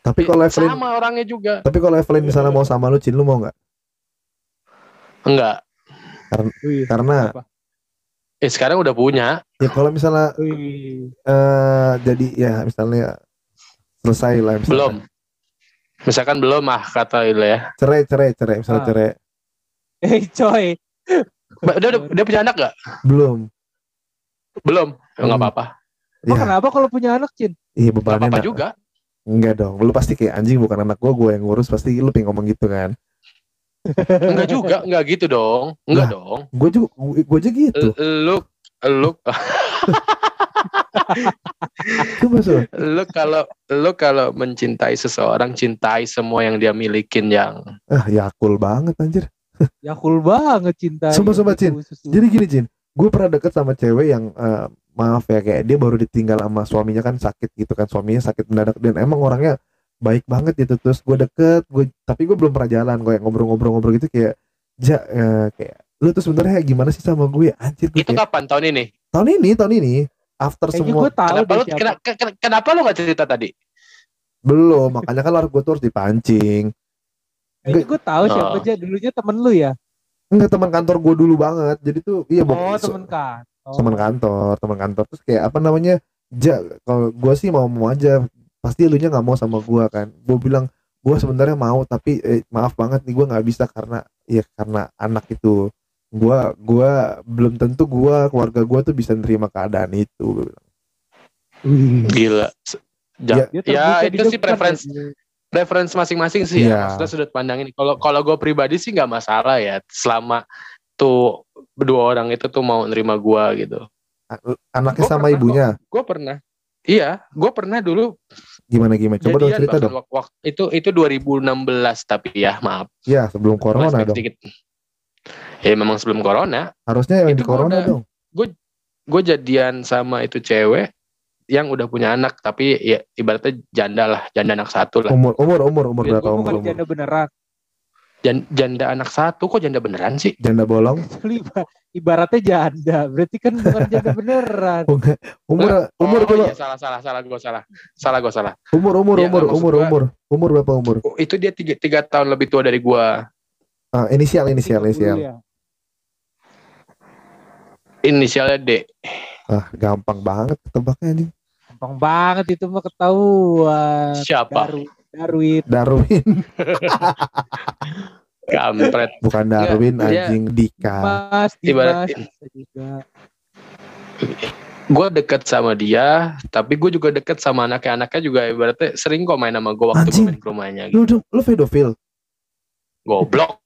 tapi kalau Evelyn Sama orangnya juga. tapi kalau Evelyn misalnya mau sama lu Cin lu mau nggak? Enggak. Wih, Karena apa? Eh sekarang udah punya. ya kalau misalnya Wih. eh jadi ya misalnya selesai lah misalnya. Belum. Misalkan belum ah kata itu ya. Cerai, cerai, cerai, misalnya Ah. cerai. Eh, coy. Ba- Dia, udah- dia punya anak gak? Belum. Belum. Ya, Nggak Hmm. apa-apa. Emang Ya. kenapa kalau punya anak, Cin? Iya bebannya apa-apa nak- juga. Enggak dong. Lu pasti kayak anjing bukan anak gua, gua yang ngurus pasti lu pengen ngomong gitu kan. Enggak juga. Enggak gitu dong. Enggak Lah. dong. Gue juga gue aja gitu. Lu lu lu kalau lu kalau mencintai seseorang cintai semua yang dia milikin yang Ah, yakul banget anjir. Ya cool banget cinta. Sumpah, sumpah, Cin. Jadi gini Jin, gue pernah deket sama cewek yang eh, maaf ya kayak dia baru ditinggal sama suaminya kan sakit gitu kan suaminya sakit mendadak dan emang orangnya baik banget gitu terus gue deket gue tapi gue belum pernah jalan gue ngobrol-ngobrol-ngobrol gitu kayak ja eh, kayak lu tuh sebenarnya gimana sih sama gue anjir gue itu kayak, kapan tahun ini? tahun ini tahun ini after Kayaknya semua gue tahu Kenapa lu siapa. kena- ke- ke- kenapa lu gak cerita tadi? belum makanya kan harus gue tuh harus dipancing Kayaknya gue tahu siapa Oh. aja dulunya temen lu ya. enggak teman kantor gue dulu banget jadi tuh iya Oh, bok- temen kan. Oh. teman kantor teman kantor terus kayak apa namanya ja kalau gue sih mau mau aja pasti lu nya nggak mau sama gue kan gue bilang gue sebenarnya mau tapi eh, maaf banget nih gue nggak bisa karena ya karena anak itu gue gua belum tentu gue keluarga gue tuh bisa nerima keadaan itu Gua bilang. Wih. Gila. Ja- ya, di itu sih depan preference ya. preference masing-masing sih Iya. ya. Maksudnya sudut pandang ini. Kalau kalau gue pribadi sih nggak masalah ya. Selama tuh berdua orang itu tuh mau nerima gua gitu. Anaknya Gua sama pernah ibunya Gue pernah. Iya, gue pernah dulu gimana gimana coba dong cerita dong wak- wak- itu itu 2016 tapi ya maaf. ya sebelum corona Flashback dong sedikit. Ya memang sebelum corona, harusnya yang Itu di gua corona udah- dong gue jadian sama itu cewek yang udah punya anak tapi ya ibaratnya janda lah, janda anak satu lah. umur umur umur umur Iya, berapa Gue umur umur janda beneran. Jan- janda anak satu kok janda beneran sih? janda bolong Ibaratnya janda, berarti kan bukan janda beneran. Oh, enggak. umur umur oh, iya, salah salah salah gue salah salah gue salah. umur umur Iya, umur umur gua- umur umur berapa umur Oh, itu dia tiga, tiga tahun lebih tua dari gua. Ah, inisial inisial 30 inisial ya. Inisialnya D. ah gampang banget ketebaknya anjing Gampang banget itu mah ketahuan. Siapa? Darwin. Darwin. Darwin Kampret. bukan Darwin Iya, dia- anjing Dika Mas, Ibarat-. Gue deket sama dia, tapi gue juga deket sama anaknya. Anaknya juga ibaratnya sering kok main sama gue waktu gue Anjing. main ke rumahnya. Gitu. lu lu pedofil Goblok.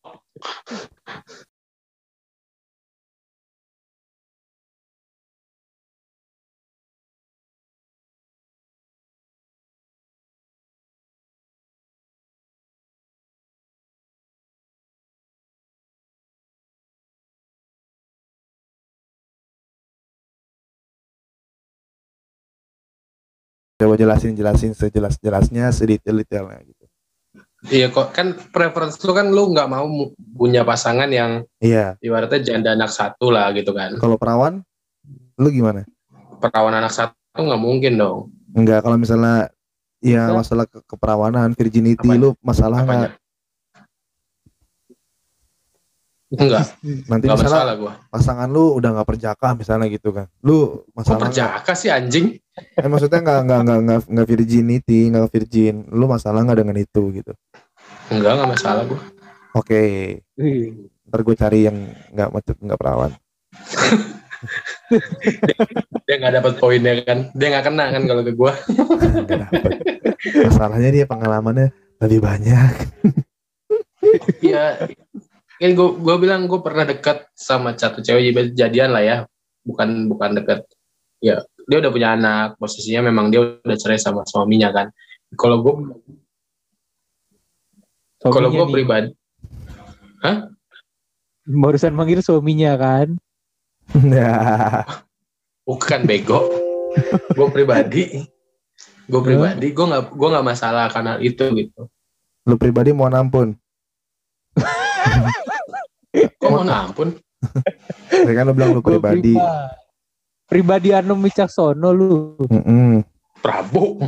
Coba jelasin jelasin sejelas jelasnya sedetail detailnya gitu. Iya kok kan preference lu kan lu nggak mau punya pasangan yang Iya. ibaratnya janda anak satu lah gitu kan. Kalau perawan, lu gimana? Perawan anak satu nggak mungkin dong. Enggak kalau misalnya ya masalah ke keperawanan, virginity Apanya? lu masalah nggak? Apanya? Enggak, Nanti enggak misalnya masalah gua. pasangan lu udah nggak perjaka misalnya gitu kan. Lu Kok masalah nggak? perjaka sih anjing? Eh, maksudnya nggak nggak nggak nggak nggak virginity, nggak virgin. Lu masalah nggak dengan itu gitu? Enggak, enggak masalah gua. Oke, Wih, ntar gue cari yang nggak macet nggak perawan. Dia nggak dapat poinnya kan. Dia nggak kena kan kalau ke gua. Nggak dapet. Masalahnya dia pengalamannya lebih banyak. Iya. Kan gua gua bilang gua pernah dekat sama satu cewek jadi jadian lah ya. Bukan bukan dekat. Ya, dia udah punya anak. Posisinya memang dia udah cerai sama suaminya kan. Kalau gua kalau suaminya gua nih. pribadi barusan manggil suaminya kan. Nah, bukan bego. gue pribadi gue pribadi gue nggak gue nggak masalah karena itu gitu lu pribadi mohon ampun. Kok mau ampun Ya kan lu bilang lu Gua pribadi. Pribadi Anom Wicaksono lu. Mm-mm. Prabu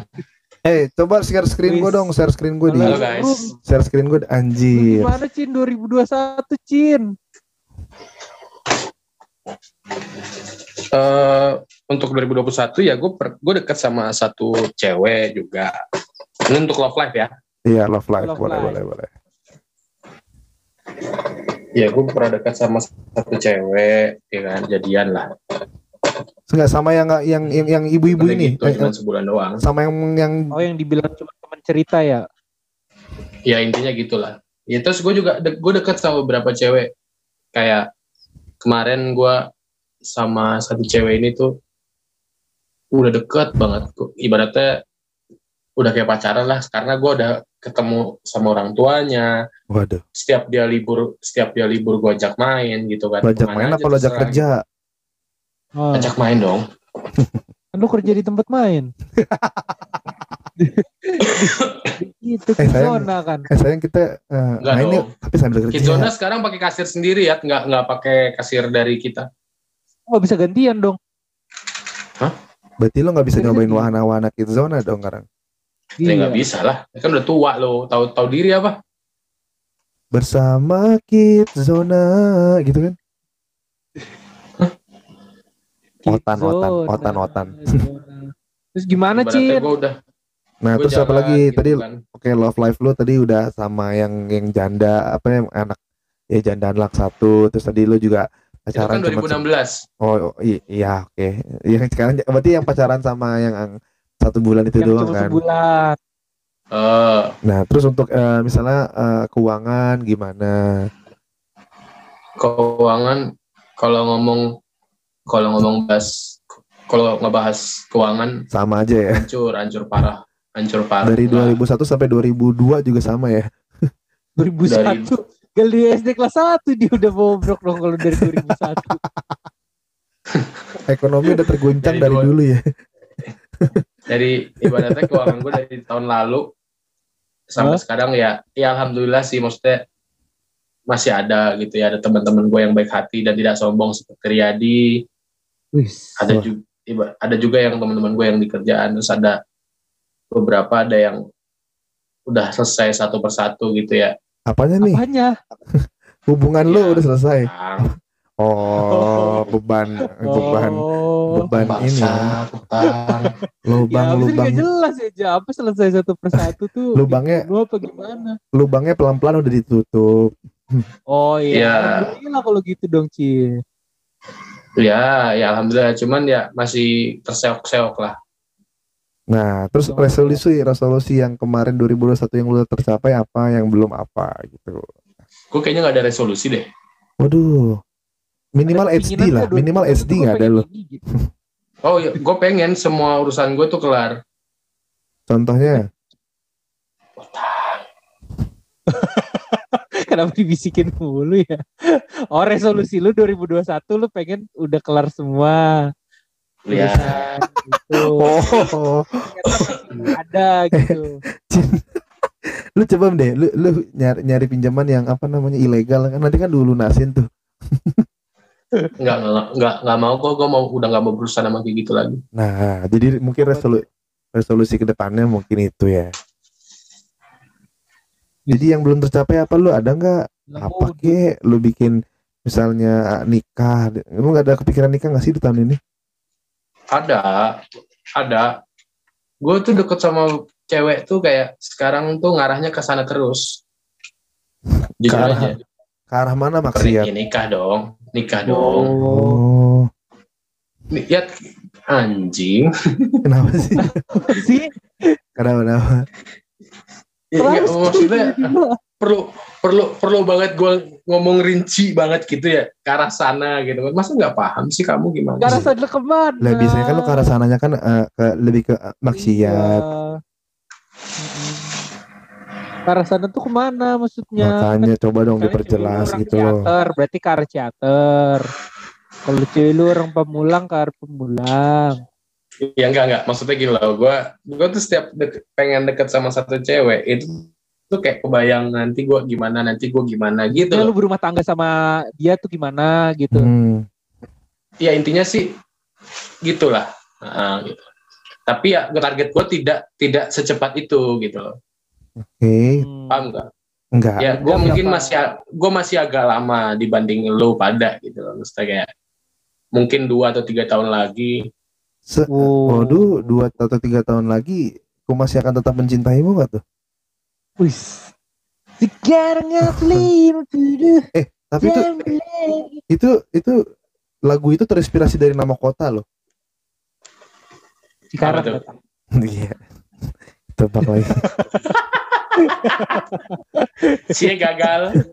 Eh, coba share screen gue dong, share screen gue di Halo, guys. share screen gue anjir. Gimana Cin 2021 Cin? Eh untuk 2021 ya gue gue deket sama satu cewek juga ini untuk love life ya Iya, love life. Love boleh, life. boleh, boleh. Ya gue pernah dekat sama satu cewek ya kan jadian lah. Enggak sama yang yang yang, yang ibu-ibu ini. gitu, Eh, cuma sebulan doang. sama yang yang Oh yang dibilang cuma teman cerita ya? ya intinya gitulah. Ya terus gue juga de- gue deket sama beberapa cewek. Kayak kemarin gue sama satu cewek ini tuh udah deket banget Gua- ibaratnya udah kayak pacaran lah karena gue udah ketemu sama orang tuanya waduh, setiap dia libur setiap dia libur gue ajak main gitu kan ajak main apa lo ajak kerja? Oh, ajak main dong kan lu kerja di tempat main. itu Eh, sayang. zona kan. Eh sayang kita eh, Enggak main yuk, dong. tapi sambil kerja. Kidzona sekarang pakai kasir sendiri ya nggak nggak pakai kasir dari kita Oh bisa gantian dong. Berarti lo nggak bisa nyobain wahana-wahana Kidzona dong sekarang. Ya Iya. nggak bisa lah kan udah tua lo tahu tahu diri apa Bersama Kidzona gitu kan? Otan, otan, Zona, otan, otan. zona. Terus gimana gue udah Nah, gua terus apa lagi? gitu Tadi kan. oke love life lo tadi udah sama yang yang janda apa yang anak ya janda anak satu terus tadi lo juga itu kan pacaran cuma 2016 oh i- iya oke yang sekarang berarti yang pacaran sama yang ang- satu bulan itu Yang doang kan? sebulan. Eh, nah terus untuk eh, misalnya eh, keuangan gimana? Keuangan kalau ngomong kalau ngomong bahas kalau ngebahas keuangan sama aja ya? hancur hancur parah hancur parah. Dari Nah, 2001 sampai 2002 juga sama ya? 2001. Gal di SD kelas 1 dia udah bobrok dong kalau dari 2001. ekonomi udah terguncang Dari dari dulu ya dari ibaratnya keuangan gue dari tahun lalu sampai sekarang ya ya alhamdulillah sih maksudnya masih ada gitu ya. Ada teman-teman gue yang baik hati dan tidak sombong seperti Riyadi. Wis. ada juga ada juga yang teman-teman gue yang di kerjaan. Terus ada beberapa ada yang udah selesai satu persatu gitu ya. Apanya nih? Apanya? hubungan Iya. lo udah selesai oh beban beban Oh. beban ini ya. bangsa, utang. lubang ya, lubang jelas ya, Ja. apa selesai satu persatu tuh? Lubangnya- Lu apa gimana? lubangnya pelan-pelan udah ditutup Oh iya, Iya. Alhamdulillah kalau gitu dong, Ci. ya ya alhamdulillah cuman ya masih terseok-seok lah Nah, terus Betul. resolusi resolusi yang kemarin 2021 yang udah tercapai apa, yang belum apa gitu. gue kayaknya nggak ada resolusi deh Waduh. Minimal Ada HD lah, gua, minimal 2021 SD nggak ada lo. gitu. oh ya gue pengen semua urusan gue tuh kelar Contohnya, Kenapa dibisikin mulu ya? Oh resolusi lu 2021 lu pengen udah kelar semua. Ya. tulisan gitu. Oh, ada gitu. lu coba deh, lu, lu nyari, nyari pinjaman yang apa namanya ilegal kan nanti kan dulu nasin tuh. Enggak, enggak, enggak, enggak mau kok. Gue mau udah enggak mau berusaha sama kayak gitu lagi. Nah, jadi mungkin resolu resolusi ke depannya mungkin itu ya. Jadi yang belum tercapai apa lu ada nggak apa ke lu bikin misalnya nikah lu nggak ada kepikiran nikah nggak sih di tahun ini Ada, ada. Gue tuh deket sama cewek tuh kayak sekarang tuh ngarahnya ke sana terus. Ke arah ke arah mana Ya, maksiat nikah dong, nikah dong. Oh, oh Nih, Ya anjing. kenapa sih sih kenapa kenapa Ya, enggak, maksudnya perlu perlu perlu banget gue ngomong rinci banget gitu ya ke arah sana gitu. Masa nggak paham sih kamu gimana? Gak sih? rasa dulu ke mana? lah biasanya kan lu ke arah sananya kan eh, ke lebih ke eh, maksiat Iya. Ke arah sana tuh ke mana maksudnya? makanya coba dong diperjelas gitu loh berarti ke arah teater. Kalau cewek lu orang pemulang ke arah pemulang. Ya enggak enggak. Maksudnya gini loh. Gue gue tuh setiap dek- pengen deket sama satu cewek itu tuh kayak kebayang nanti gue gimana nanti gue gimana gitu. Ya lu berumah tangga sama dia tuh gimana gitu. hmm. Ya intinya sih gitulah. Nah, gitu. Tapi ya target gue tidak tidak secepat itu gitu loh. Oke Hmm. Paham nggak? enggak Ya gue Enggak, mungkin enggak masih gue masih agak lama dibanding lo pada gitu loh. Maksudnya kayak mungkin dua atau tiga tahun lagi. Se- Oh. waduh dua atau tiga tahun lagi aku masih akan tetap mencintaimu gak tuh Wih. Sekarang puluh tapi itu itu itu lagu itu terinspirasi dari nama kota loh Apa datang. iya tebak lagi Cie gagal.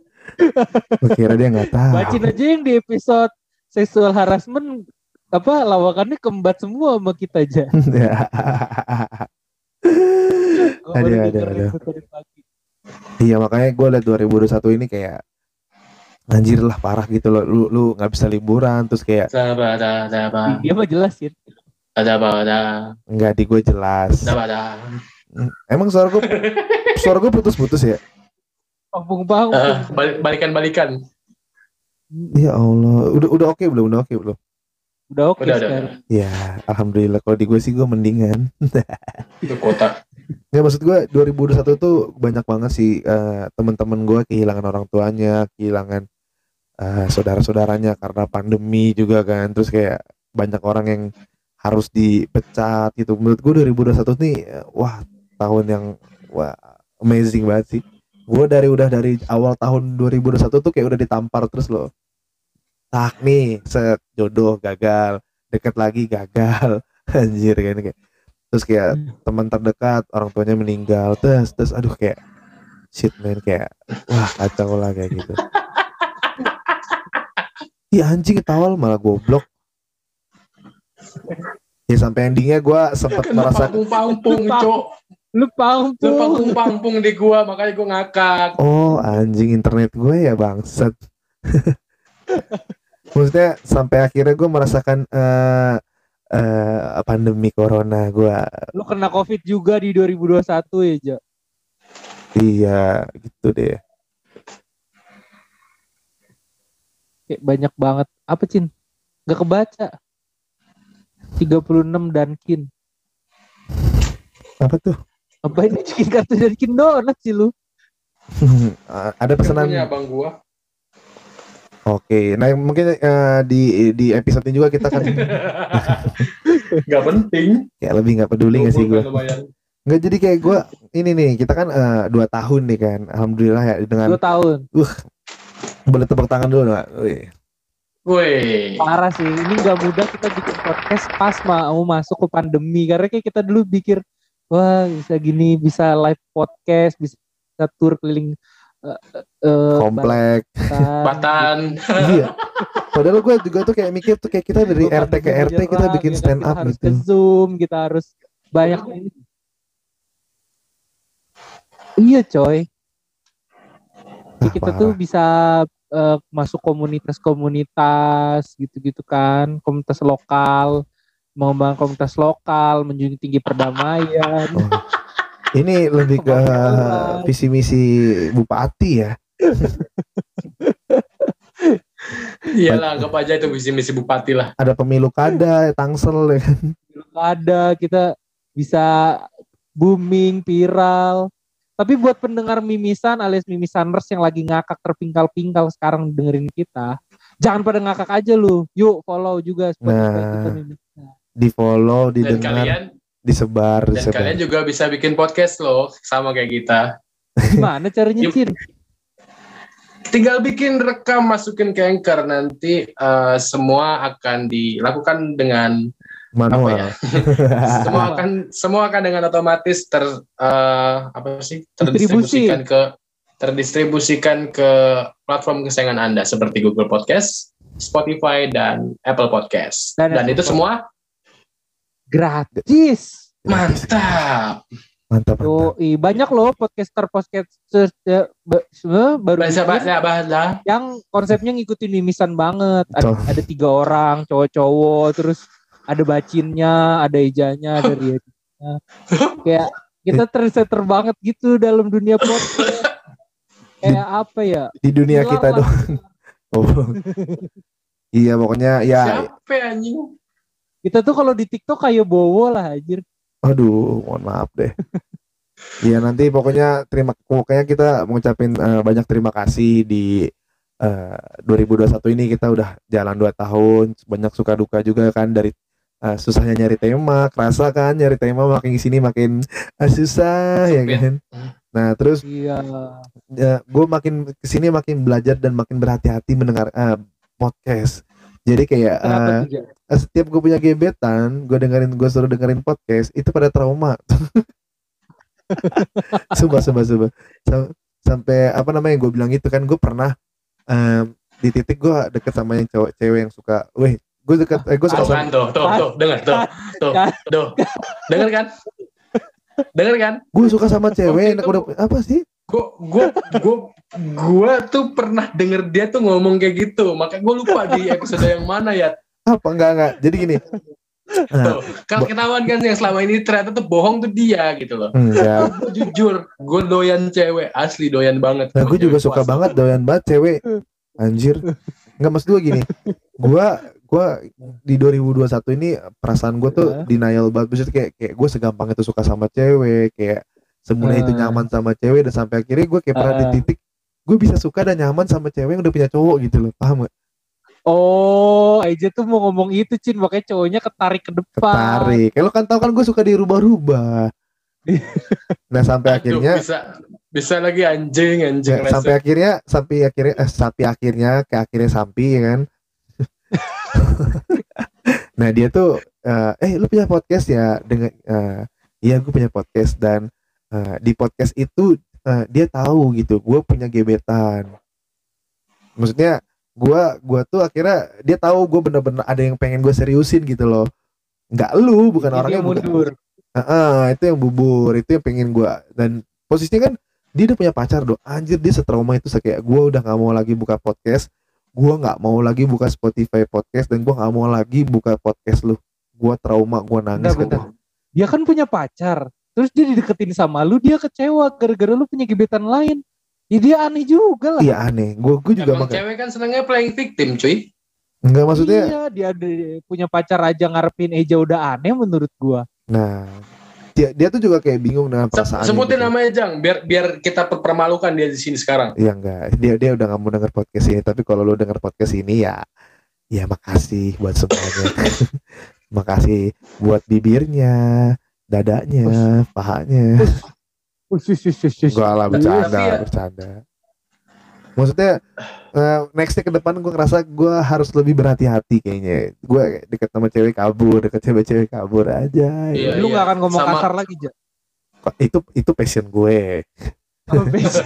Kira dia nggak tahu Bacin aja yang di episode sexual harassment apa lawakannya kembat semua sama kita aja. Itu tadi pagi. iya makanya gue liat 2021 ini kayak anjir lah parah gitu loh lu lu nggak bisa liburan terus kayak Ada ada ada apa? Dia mah jelasin. Ada apa ada nggak di gue jelas ada apa ada. Emang suara gue suara gue putus-putus ya Kampung bang. Eh, balik, balikan balikan. ya Allah udah udah oke belum udah oke belum Udah oke Udah, udah, sekarang. ya alhamdulillah kalau di gue sih gue mendingan Itu kota. Ya maksud gue 2021 tuh banyak banget sih eh, teman-teman gue kehilangan orang tuanya, kehilangan eh, saudara-saudaranya karena pandemi juga kan. Terus kayak banyak orang yang harus dipecat gitu. Menurut gue 2021 nih eh, wah tahun yang wah amazing banget sih. Gue dari udah dari awal tahun 2021 tuh kayak udah ditampar terus loh. Tak nih, set jodoh gagal, deket lagi gagal. Anjir kan kayak terus kayak teman terdekat orang tuanya meninggal terus terus aduh kayak shit man kayak wah kacau lah kayak gitu Iya anjing ketawa malah goblok ya sampai endingnya gue sempat Kan merasa cok. Lu Lu pampung. pampung-pampung di gua, makanya gua ngakak. oh anjing internet gue ya bangsat maksudnya sampai akhirnya gue merasakan eh eh, pandemi corona gue Lu kena covid juga di 2021 ya Jo. iya gitu deh Kayak banyak banget. Apa Cin? Gak kebaca. 36 Dunkin. apa tuh Apa ini bikin kartu Dunkin Donat sih lu? ada pesanan Punya abang gua. Oke, nah mungkin eh, di di episode ini juga kita kan Gak penting. kayak lebih nggak peduli nggak sih gue? Nggak jadi kayak gue ini nih kita kan eh, dua tahun nih kan, alhamdulillah ya dengan 2 tahun. boleh tepuk tangan dulu nggak? Wih. Woi. Parah sih. Ini gak mudah kita bikin podcast pas mau masuk ke pandemi. Karena kayak kita dulu pikir, wah bisa gini, bisa live podcast, bisa tur keliling eh, eh, Komplek, Batan. Batan. iya. Padahal gue juga tuh kayak mikir tuh kayak kita dari Gua RT ke RT kita menyerang, bikin ya kan, stand kita up harus gitu. ke Zoom, kita harus banyak Iya coy. Jadi Ah, kita tuh bisa eh, masuk komunitas-komunitas gitu-gitu kan, komunitas lokal. Mengembangkan komunitas lokal, menjunjung tinggi perdamaian. Oh. Ini lebih ke visi misi bupati ya. Iyalah, anggap aja itu visi misi bupati lah. Ada pemilu kada, tangsel ya kan. ada kita bisa booming viral tapi buat pendengar mimisan alias mimisaners yang lagi ngakak terpingkal-pingkal sekarang dengerin kita jangan pada ngakak aja lu yuk follow juga Spotify Nah. kita Mimisan. Di follow, Dan didengar, kalian disebar, dan disebar. kalian juga bisa bikin podcast loh sama kayak kita. gimana caranya. Cin? Tinggal bikin rekam masukin ke Anchor nanti eh, semua akan dilakukan dengan Manual. Apa ya? semua akan semua akan dengan otomatis ter eh, apa sih terdistribusikan ke terdistribusikan ke platform kesayangan Anda seperti Google Podcast, Spotify dan Apple Podcast. Dan Dan, itu semua gratis mantap. Mantap, mantap. Tuh, banyak loh podcaster podcaster eh, baru Bahasa bahasa bahasa. yang konsepnya ngikutin mimisan banget. Ada, ada tiga orang cowok-cowok, terus ada bacinnya, ada ejanya, ada rianya. Kayak kita terseter banget gitu dalam dunia podcast. Kayak apa ya? Di dunia Gila kita lah. doang. Oh. iya, pokoknya ya Siapa ya, anjing? Kita tuh kalau di TikTok kayak bowo lah anjir. Aduh, mohon maaf deh. Iya nanti pokoknya terima pokoknya kita mengucapin eh, banyak terima kasih di eh, 2021 ini kita udah jalan 2 tahun, banyak suka duka juga kan dari eh, susahnya nyari tema, kerasa kan nyari tema makin sini makin eh, susah ya Sumpit. kan. Nah, terus Iya. ya, gue makin ke sini makin belajar dan makin berhati-hati mendengar eh, podcast. Jadi kayak Kenapa eh, setiap gue punya gebetan, gue dengerin gue suruh dengerin podcast itu pada trauma. sumpah, sumpah, sumpah. Sam- sampai apa namanya gue bilang itu kan gue pernah em, di titik gue deket sama yang cowok cewek yang suka, weh gue deket, eh, gue suka Tuh sama kan tuh, tuh, tuh, dengar tuh, tuh, tuh, dengar kan? Dengar kan? gue suka sama cewek itu- udah apa sih? Gue, gue, gue, gue tuh pernah denger dia tuh ngomong kayak gitu. Makanya gue lupa di episode yang mana ya. Apa enggak enggak? Jadi gini. Nah, kalau ketahuan kan yang selama ini ternyata tuh bohong tuh dia gitu loh. enggak. Gue jujur, gue doyan cewek, asli doyan banget. Nah, gue juga suka puas. banget doyan banget cewek. Anjir. Enggak maksud gue gini. Gua gua di 2021 ini perasaan gue tuh Hah? denial banget. Maksudnya kayak kayak gue segampang itu suka sama cewek, kayak semuanya itu Ah. nyaman sama cewek dan sampai akhirnya gue kayak pernah di titik gue bisa suka dan nyaman sama cewek yang udah punya cowok gitu loh. Paham gak? Oh, Eja tuh mau ngomong itu, Cin. Makanya cowoknya ketarik ke depan. Ketarik. Kalau kan tau kan gue suka dirubah-rubah. nah, sampai Aduh, akhirnya bisa bisa lagi anjing anjing Ya, sampai akhirnya sampai akhirnya eh, sampai akhirnya ke akhirnya sampai ya kan nah dia tuh eh, eh lu punya podcast ya dengan eh, iya gue punya podcast dan eh, di podcast itu eh, dia tahu gitu gue punya gebetan maksudnya gue gua tuh akhirnya dia tahu gue bener-bener ada yang pengen gue seriusin gitu loh nggak lu bukan dia bukan mundur. Heeh, itu yang bubur, itu yang pengen gua dan posisinya kan dia udah punya pacar doh. Anjir dia setrauma itu kayak gua udah nggak mau lagi buka podcast, gua nggak mau lagi buka Spotify podcast dan gua nggak mau lagi buka podcast lu. Gua trauma, gua nangis. Bentar. Dia kan punya pacar. Terus dia dideketin sama lu, dia kecewa gara-gara lu punya gebetan lain. Ya dia aneh juga lah. Iya aneh. Gua gua juga Emang makanya cewek kan senangnya playing victim cuy. enggak maksudnya. Iya, dia ada punya pacar aja ngarepin Eja udah aneh menurut gua. Nah, dia dia tuh juga kayak bingung dengan Se- perasaan. Sebutin namanya Jang, biar biar kita permalukan dia di sini sekarang. Iya enggak, dia dia udah nggak mau denger podcast ini. Tapi kalau lu denger podcast ini ya, ya makasih buat semuanya. makasih buat bibirnya, dadanya, pahanya. Usus, usus, usus. Enggak lah bercanda, Tapi ya- bercanda. Maksudnya eh, nextnya ke depan gue ngerasa gue harus lebih berhati-hati kayaknya. Gue deket sama cewek kabur, deket cewek-cewek kabur aja. Iya, Lu gak akan ngomong Sama- kasar lagi, Ja. Kok Itu itu passion gue. Oh, best.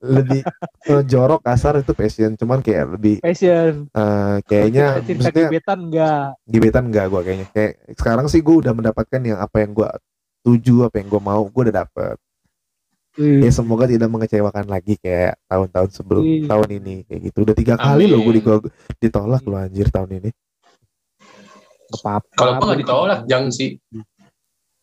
Lebih eh, jorok kasar itu passion, cuman kayak lebih Passion. eh, kayaknya maksudnya gebetan enggak. gebetan enggak gue kayaknya. Kayak sekarang sih gue udah mendapatkan yang apa yang gue tuju, apa yang gue mau, gue udah dapet. Ya semoga tidak mengecewakan lagi kayak tahun-tahun sebelum Iya. tahun ini kayak gitu. Udah tiga kali loh gue Amin. ditolak lo anjir tahun ini. Gak apa-apa. Kalau gue nggak ditolak, jangan sih.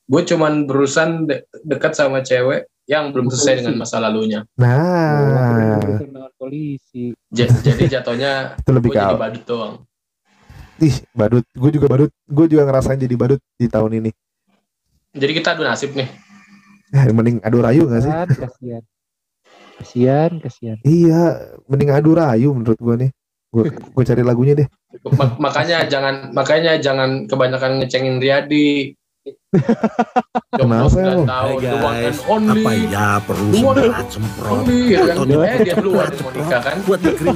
Gue cuman berurusan de- dekat sama cewek yang belum selesai dengan masa lalunya. Nah, Berurusan dengan polisi. Ja- jadi jatuhnya itu lebih gue jadi badut doang. ih badut. Gue juga badut. Gue juga ngerasain jadi badut di tahun ini. Jadi kita adu nasib nih. Eh, mending adu rayu gak sih? Kasihan. Kasihan, kasihan. Iya, mending adu rayu menurut gue nih. Gue cari lagunya deh. Ma- makanya jangan makanya jangan kebanyakan ngecengin Riyadi. Kenapa, Jomblo 9 emang? tahun, Hai the one guys, only. apa ya perlu Lu ada- semprot semprot Only, ya kan? Atau Eh, dia yang mau nikah kan. buat dikrim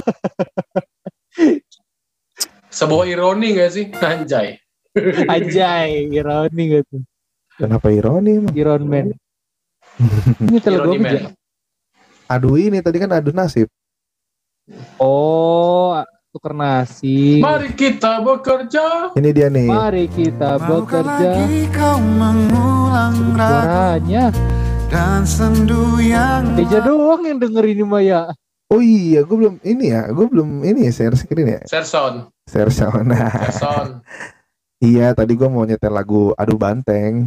Sebuah ironi gak sih? Anjay. Anjay, ironi gitu. Kenapa ironi emang? Iron Man. Ini telah gue man. Adu ini tadi kan adu nasib. Oh, tuker nasi. Mari kita bekerja. Ini dia nih. Mari kita Maukah bekerja. lagi kau mengulang Suaranya. dan sendu yang Deja doang yang denger ini Maya. Oh iya, gue belum ini ya. Gue belum ini ya share screen ya. Serson. Share sound. Nah, Serson. iya tadi gue mau nyetel lagu Adu Banteng.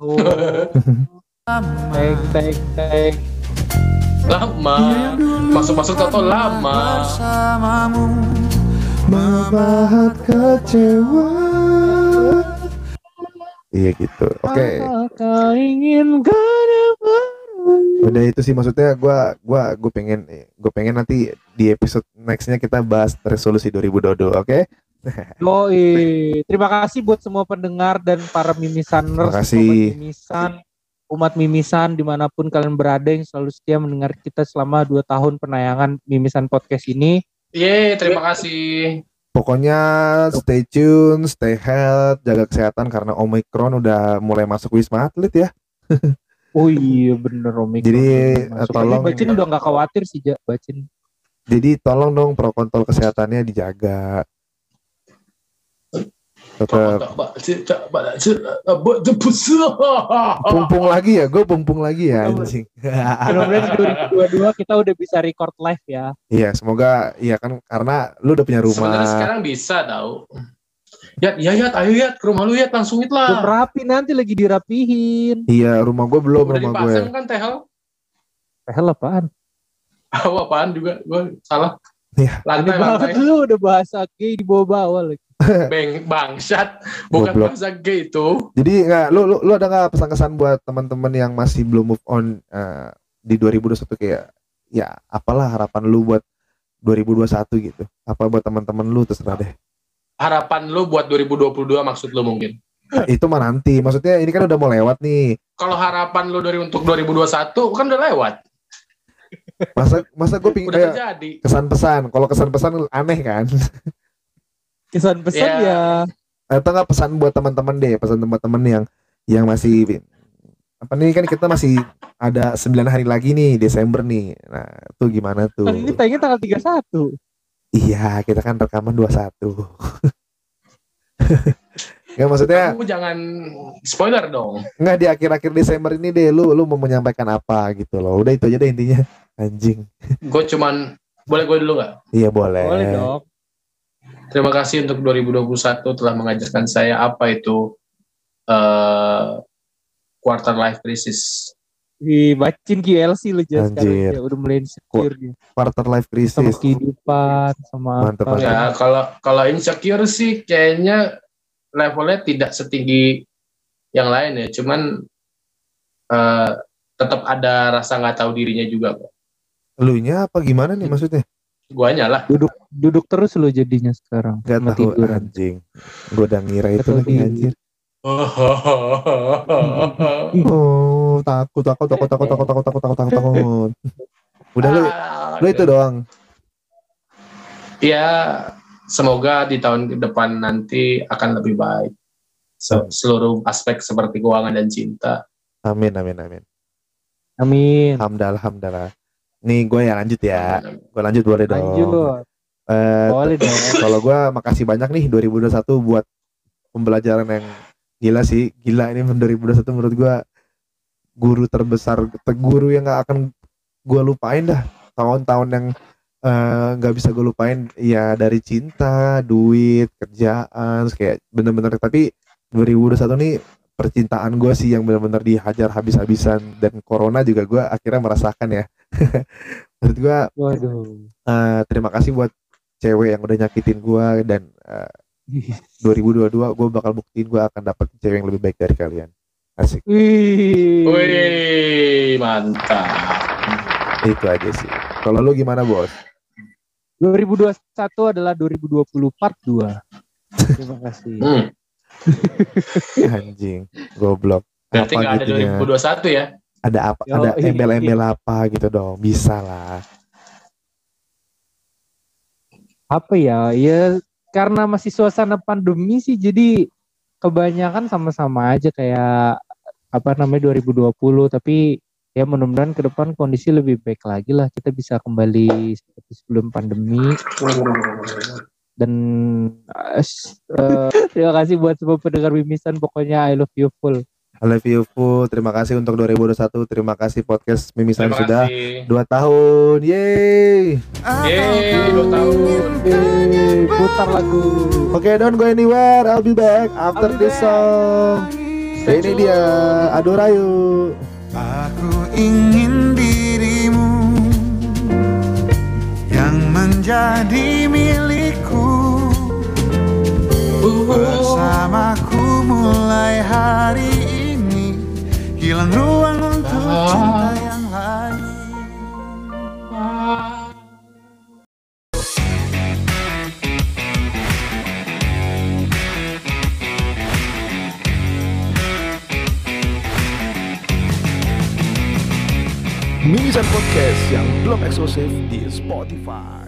Oh. Teng teng teng. Lama. Masuk-masuk toto lama. bersamamu Memahat kecewa. Iya gitu. Oke. Baru. Udah itu sih maksudnya gua gua gue pengen gue pengen nanti di episode nextnya kita bahas resolusi 2022 oke Yoi. Terima kasih buat semua pendengar dan para mimisaners, Terima kasih. mimisan, umat mimisan di mana pun kalian berada yang selalu setia mendengar kita selama dua tahun penayangan mimisan podcast ini. Yeay, terima kasih. pokoknya stay tune stay health jaga kesehatan karena omikron udah mulai masuk wisma atlet ya Oh iya bener Omikron. Jadi, Masuk. tolong- Bacin udah nggak khawatir sih Bacin. jadi tolong dong protokol kesehatannya dijaga tetap pumpung lagi ya gue pumpung lagi ya anjing Mudah-mudahan 2022 kita udah bisa record live ya. iya semoga iya kan karena lu udah punya Sebenarnya rumah sekarang bisa tahu. Yat, ya Yat, ayo Yat, ke rumah lu Yat, langsung it Belum lah. rapi nanti lagi dirapihin. iya rumah gue belum Udah rumah gue dipasang kan tehel. Hell apaan? Oh, apaan juga, gue salah. Iya. Lantai, lantai. banget lu udah bahasa gay di bawah-bawah lagi. Bang, bangsat. Bukan Goblok. gay itu. Jadi nggak lu, lu lu ada nggak pesan-kesan buat teman-teman yang masih belum move on eh, di 2021 kayak ya apalah harapan lu buat 2021 gitu. Apa buat teman-teman lu terserah deh. Harapan lu buat 2022 maksud lu mungkin. Nah, itu mah nanti. Maksudnya ini kan udah mau lewat nih. Kalau harapan lu dari untuk 2021 kan udah lewat. Masa masa gue pingin Udah kayak terjadi. kesan pesan. Kalau kesan pesan aneh kan. Kesan pesan Ya. ya. Atau nggak pesan buat teman-teman deh, pesan teman-teman yang yang masih apa nih kan kita masih ada 9 hari lagi nih Desember nih. Nah, itu gimana tuh? Kan ini tayangnya tanggal 31. Iya, kita kan rekaman 21. Nggak maksudnya Kamu jangan spoiler dong. nggak di akhir-akhir Desember ini deh lu lu mau menyampaikan apa gitu loh. Udah itu aja deh intinya. Anjing. Gue cuman boleh gue dulu nggak? Iya boleh. Boleh dong. Terima kasih untuk 2021 telah mengajarkan saya apa itu eh quarter life crisis. Di bacin QLC lu Jas sekarang Anjir. ya. Udah mulai insecure dia. Quarter life Sama crisis. kehidupan, sama Mantep, apa. mantep. Ya kalau kalau insecure sih kayaknya levelnya tidak setinggi yang lain ya. Cuman eh tetap ada rasa nggak tahu dirinya juga kok. Lu nya apa gimana nih maksudnya? Guanya lah. Duduk duduk terus lu jadinya sekarang. Gak tahu tiduran. anjing. Gue udah ngira itu lagi anjir. Oh, takut takut takut takut takut takut takut takut takut takut. Udah lu lu itu doang. Ya, semoga di tahun depan nanti akan lebih baik. Se- Seluruh aspek seperti keuangan dan cinta. Amin amin amin. Amin. Alhamdulillah alhamdulillah. Nih gue ya lanjut ya. Gue lanjut boleh dong. Lanjut. Eh, Boleh dong. kalau gue makasih banyak nih 2021 buat pembelajaran yang gila sih gila ini 2021 menurut gue guru terbesar te- guru yang gak akan gue lupain dah tahun-tahun yang eh, nggak bisa gue lupain ya dari cinta, duit, kerjaan, kayak bener-bener tapi 2021 nih percintaan gue sih yang bener-bener dihajar habis-habisan dan corona juga gue akhirnya merasakan ya. Maksud gue Waduh. eh, terima kasih buat cewek yang udah nyakitin gue dan eh, 2022 gue bakal buktiin gue akan dapet cewek yang lebih baik dari kalian. Asik. Wih. Wih, mantap. Itu aja sih. Kalau lu gimana bos? 2021 adalah 2020 part 2. Terima kasih. Hmm, Anjing, goblok. berarti Apa nggak ada gitunya? 2021 ya? Ada apa? Yo, ada iya. embel-embel apa gitu dong? Bisa lah. Apa ya? Ya karena masih suasana pandemi sih jadi kebanyakan sama-sama aja kayak apa namanya 2020 tapi ya mudah-mudahan ke depan kondisi lebih baik lagi lah kita bisa kembali seperti sebelum pandemi dan eh, terima kasih buat semua pendengar Mimisan pokoknya I love you full I love you full. Terima kasih untuk 2021. Terima kasih podcast Mimisan Terima sudah dua tahun. Yeay. Yeay, dua tahun. Yeay, putar lagu Oke, don't go anywhere. I'll be back after this song. Ini dia Adorayu. Aku ingin dirimu yang menjadi milikku bersamaku mulai hari ini hilang ruang untuk cinta yang lain. Mimisan podcast yang belum eksklusif di Spotify.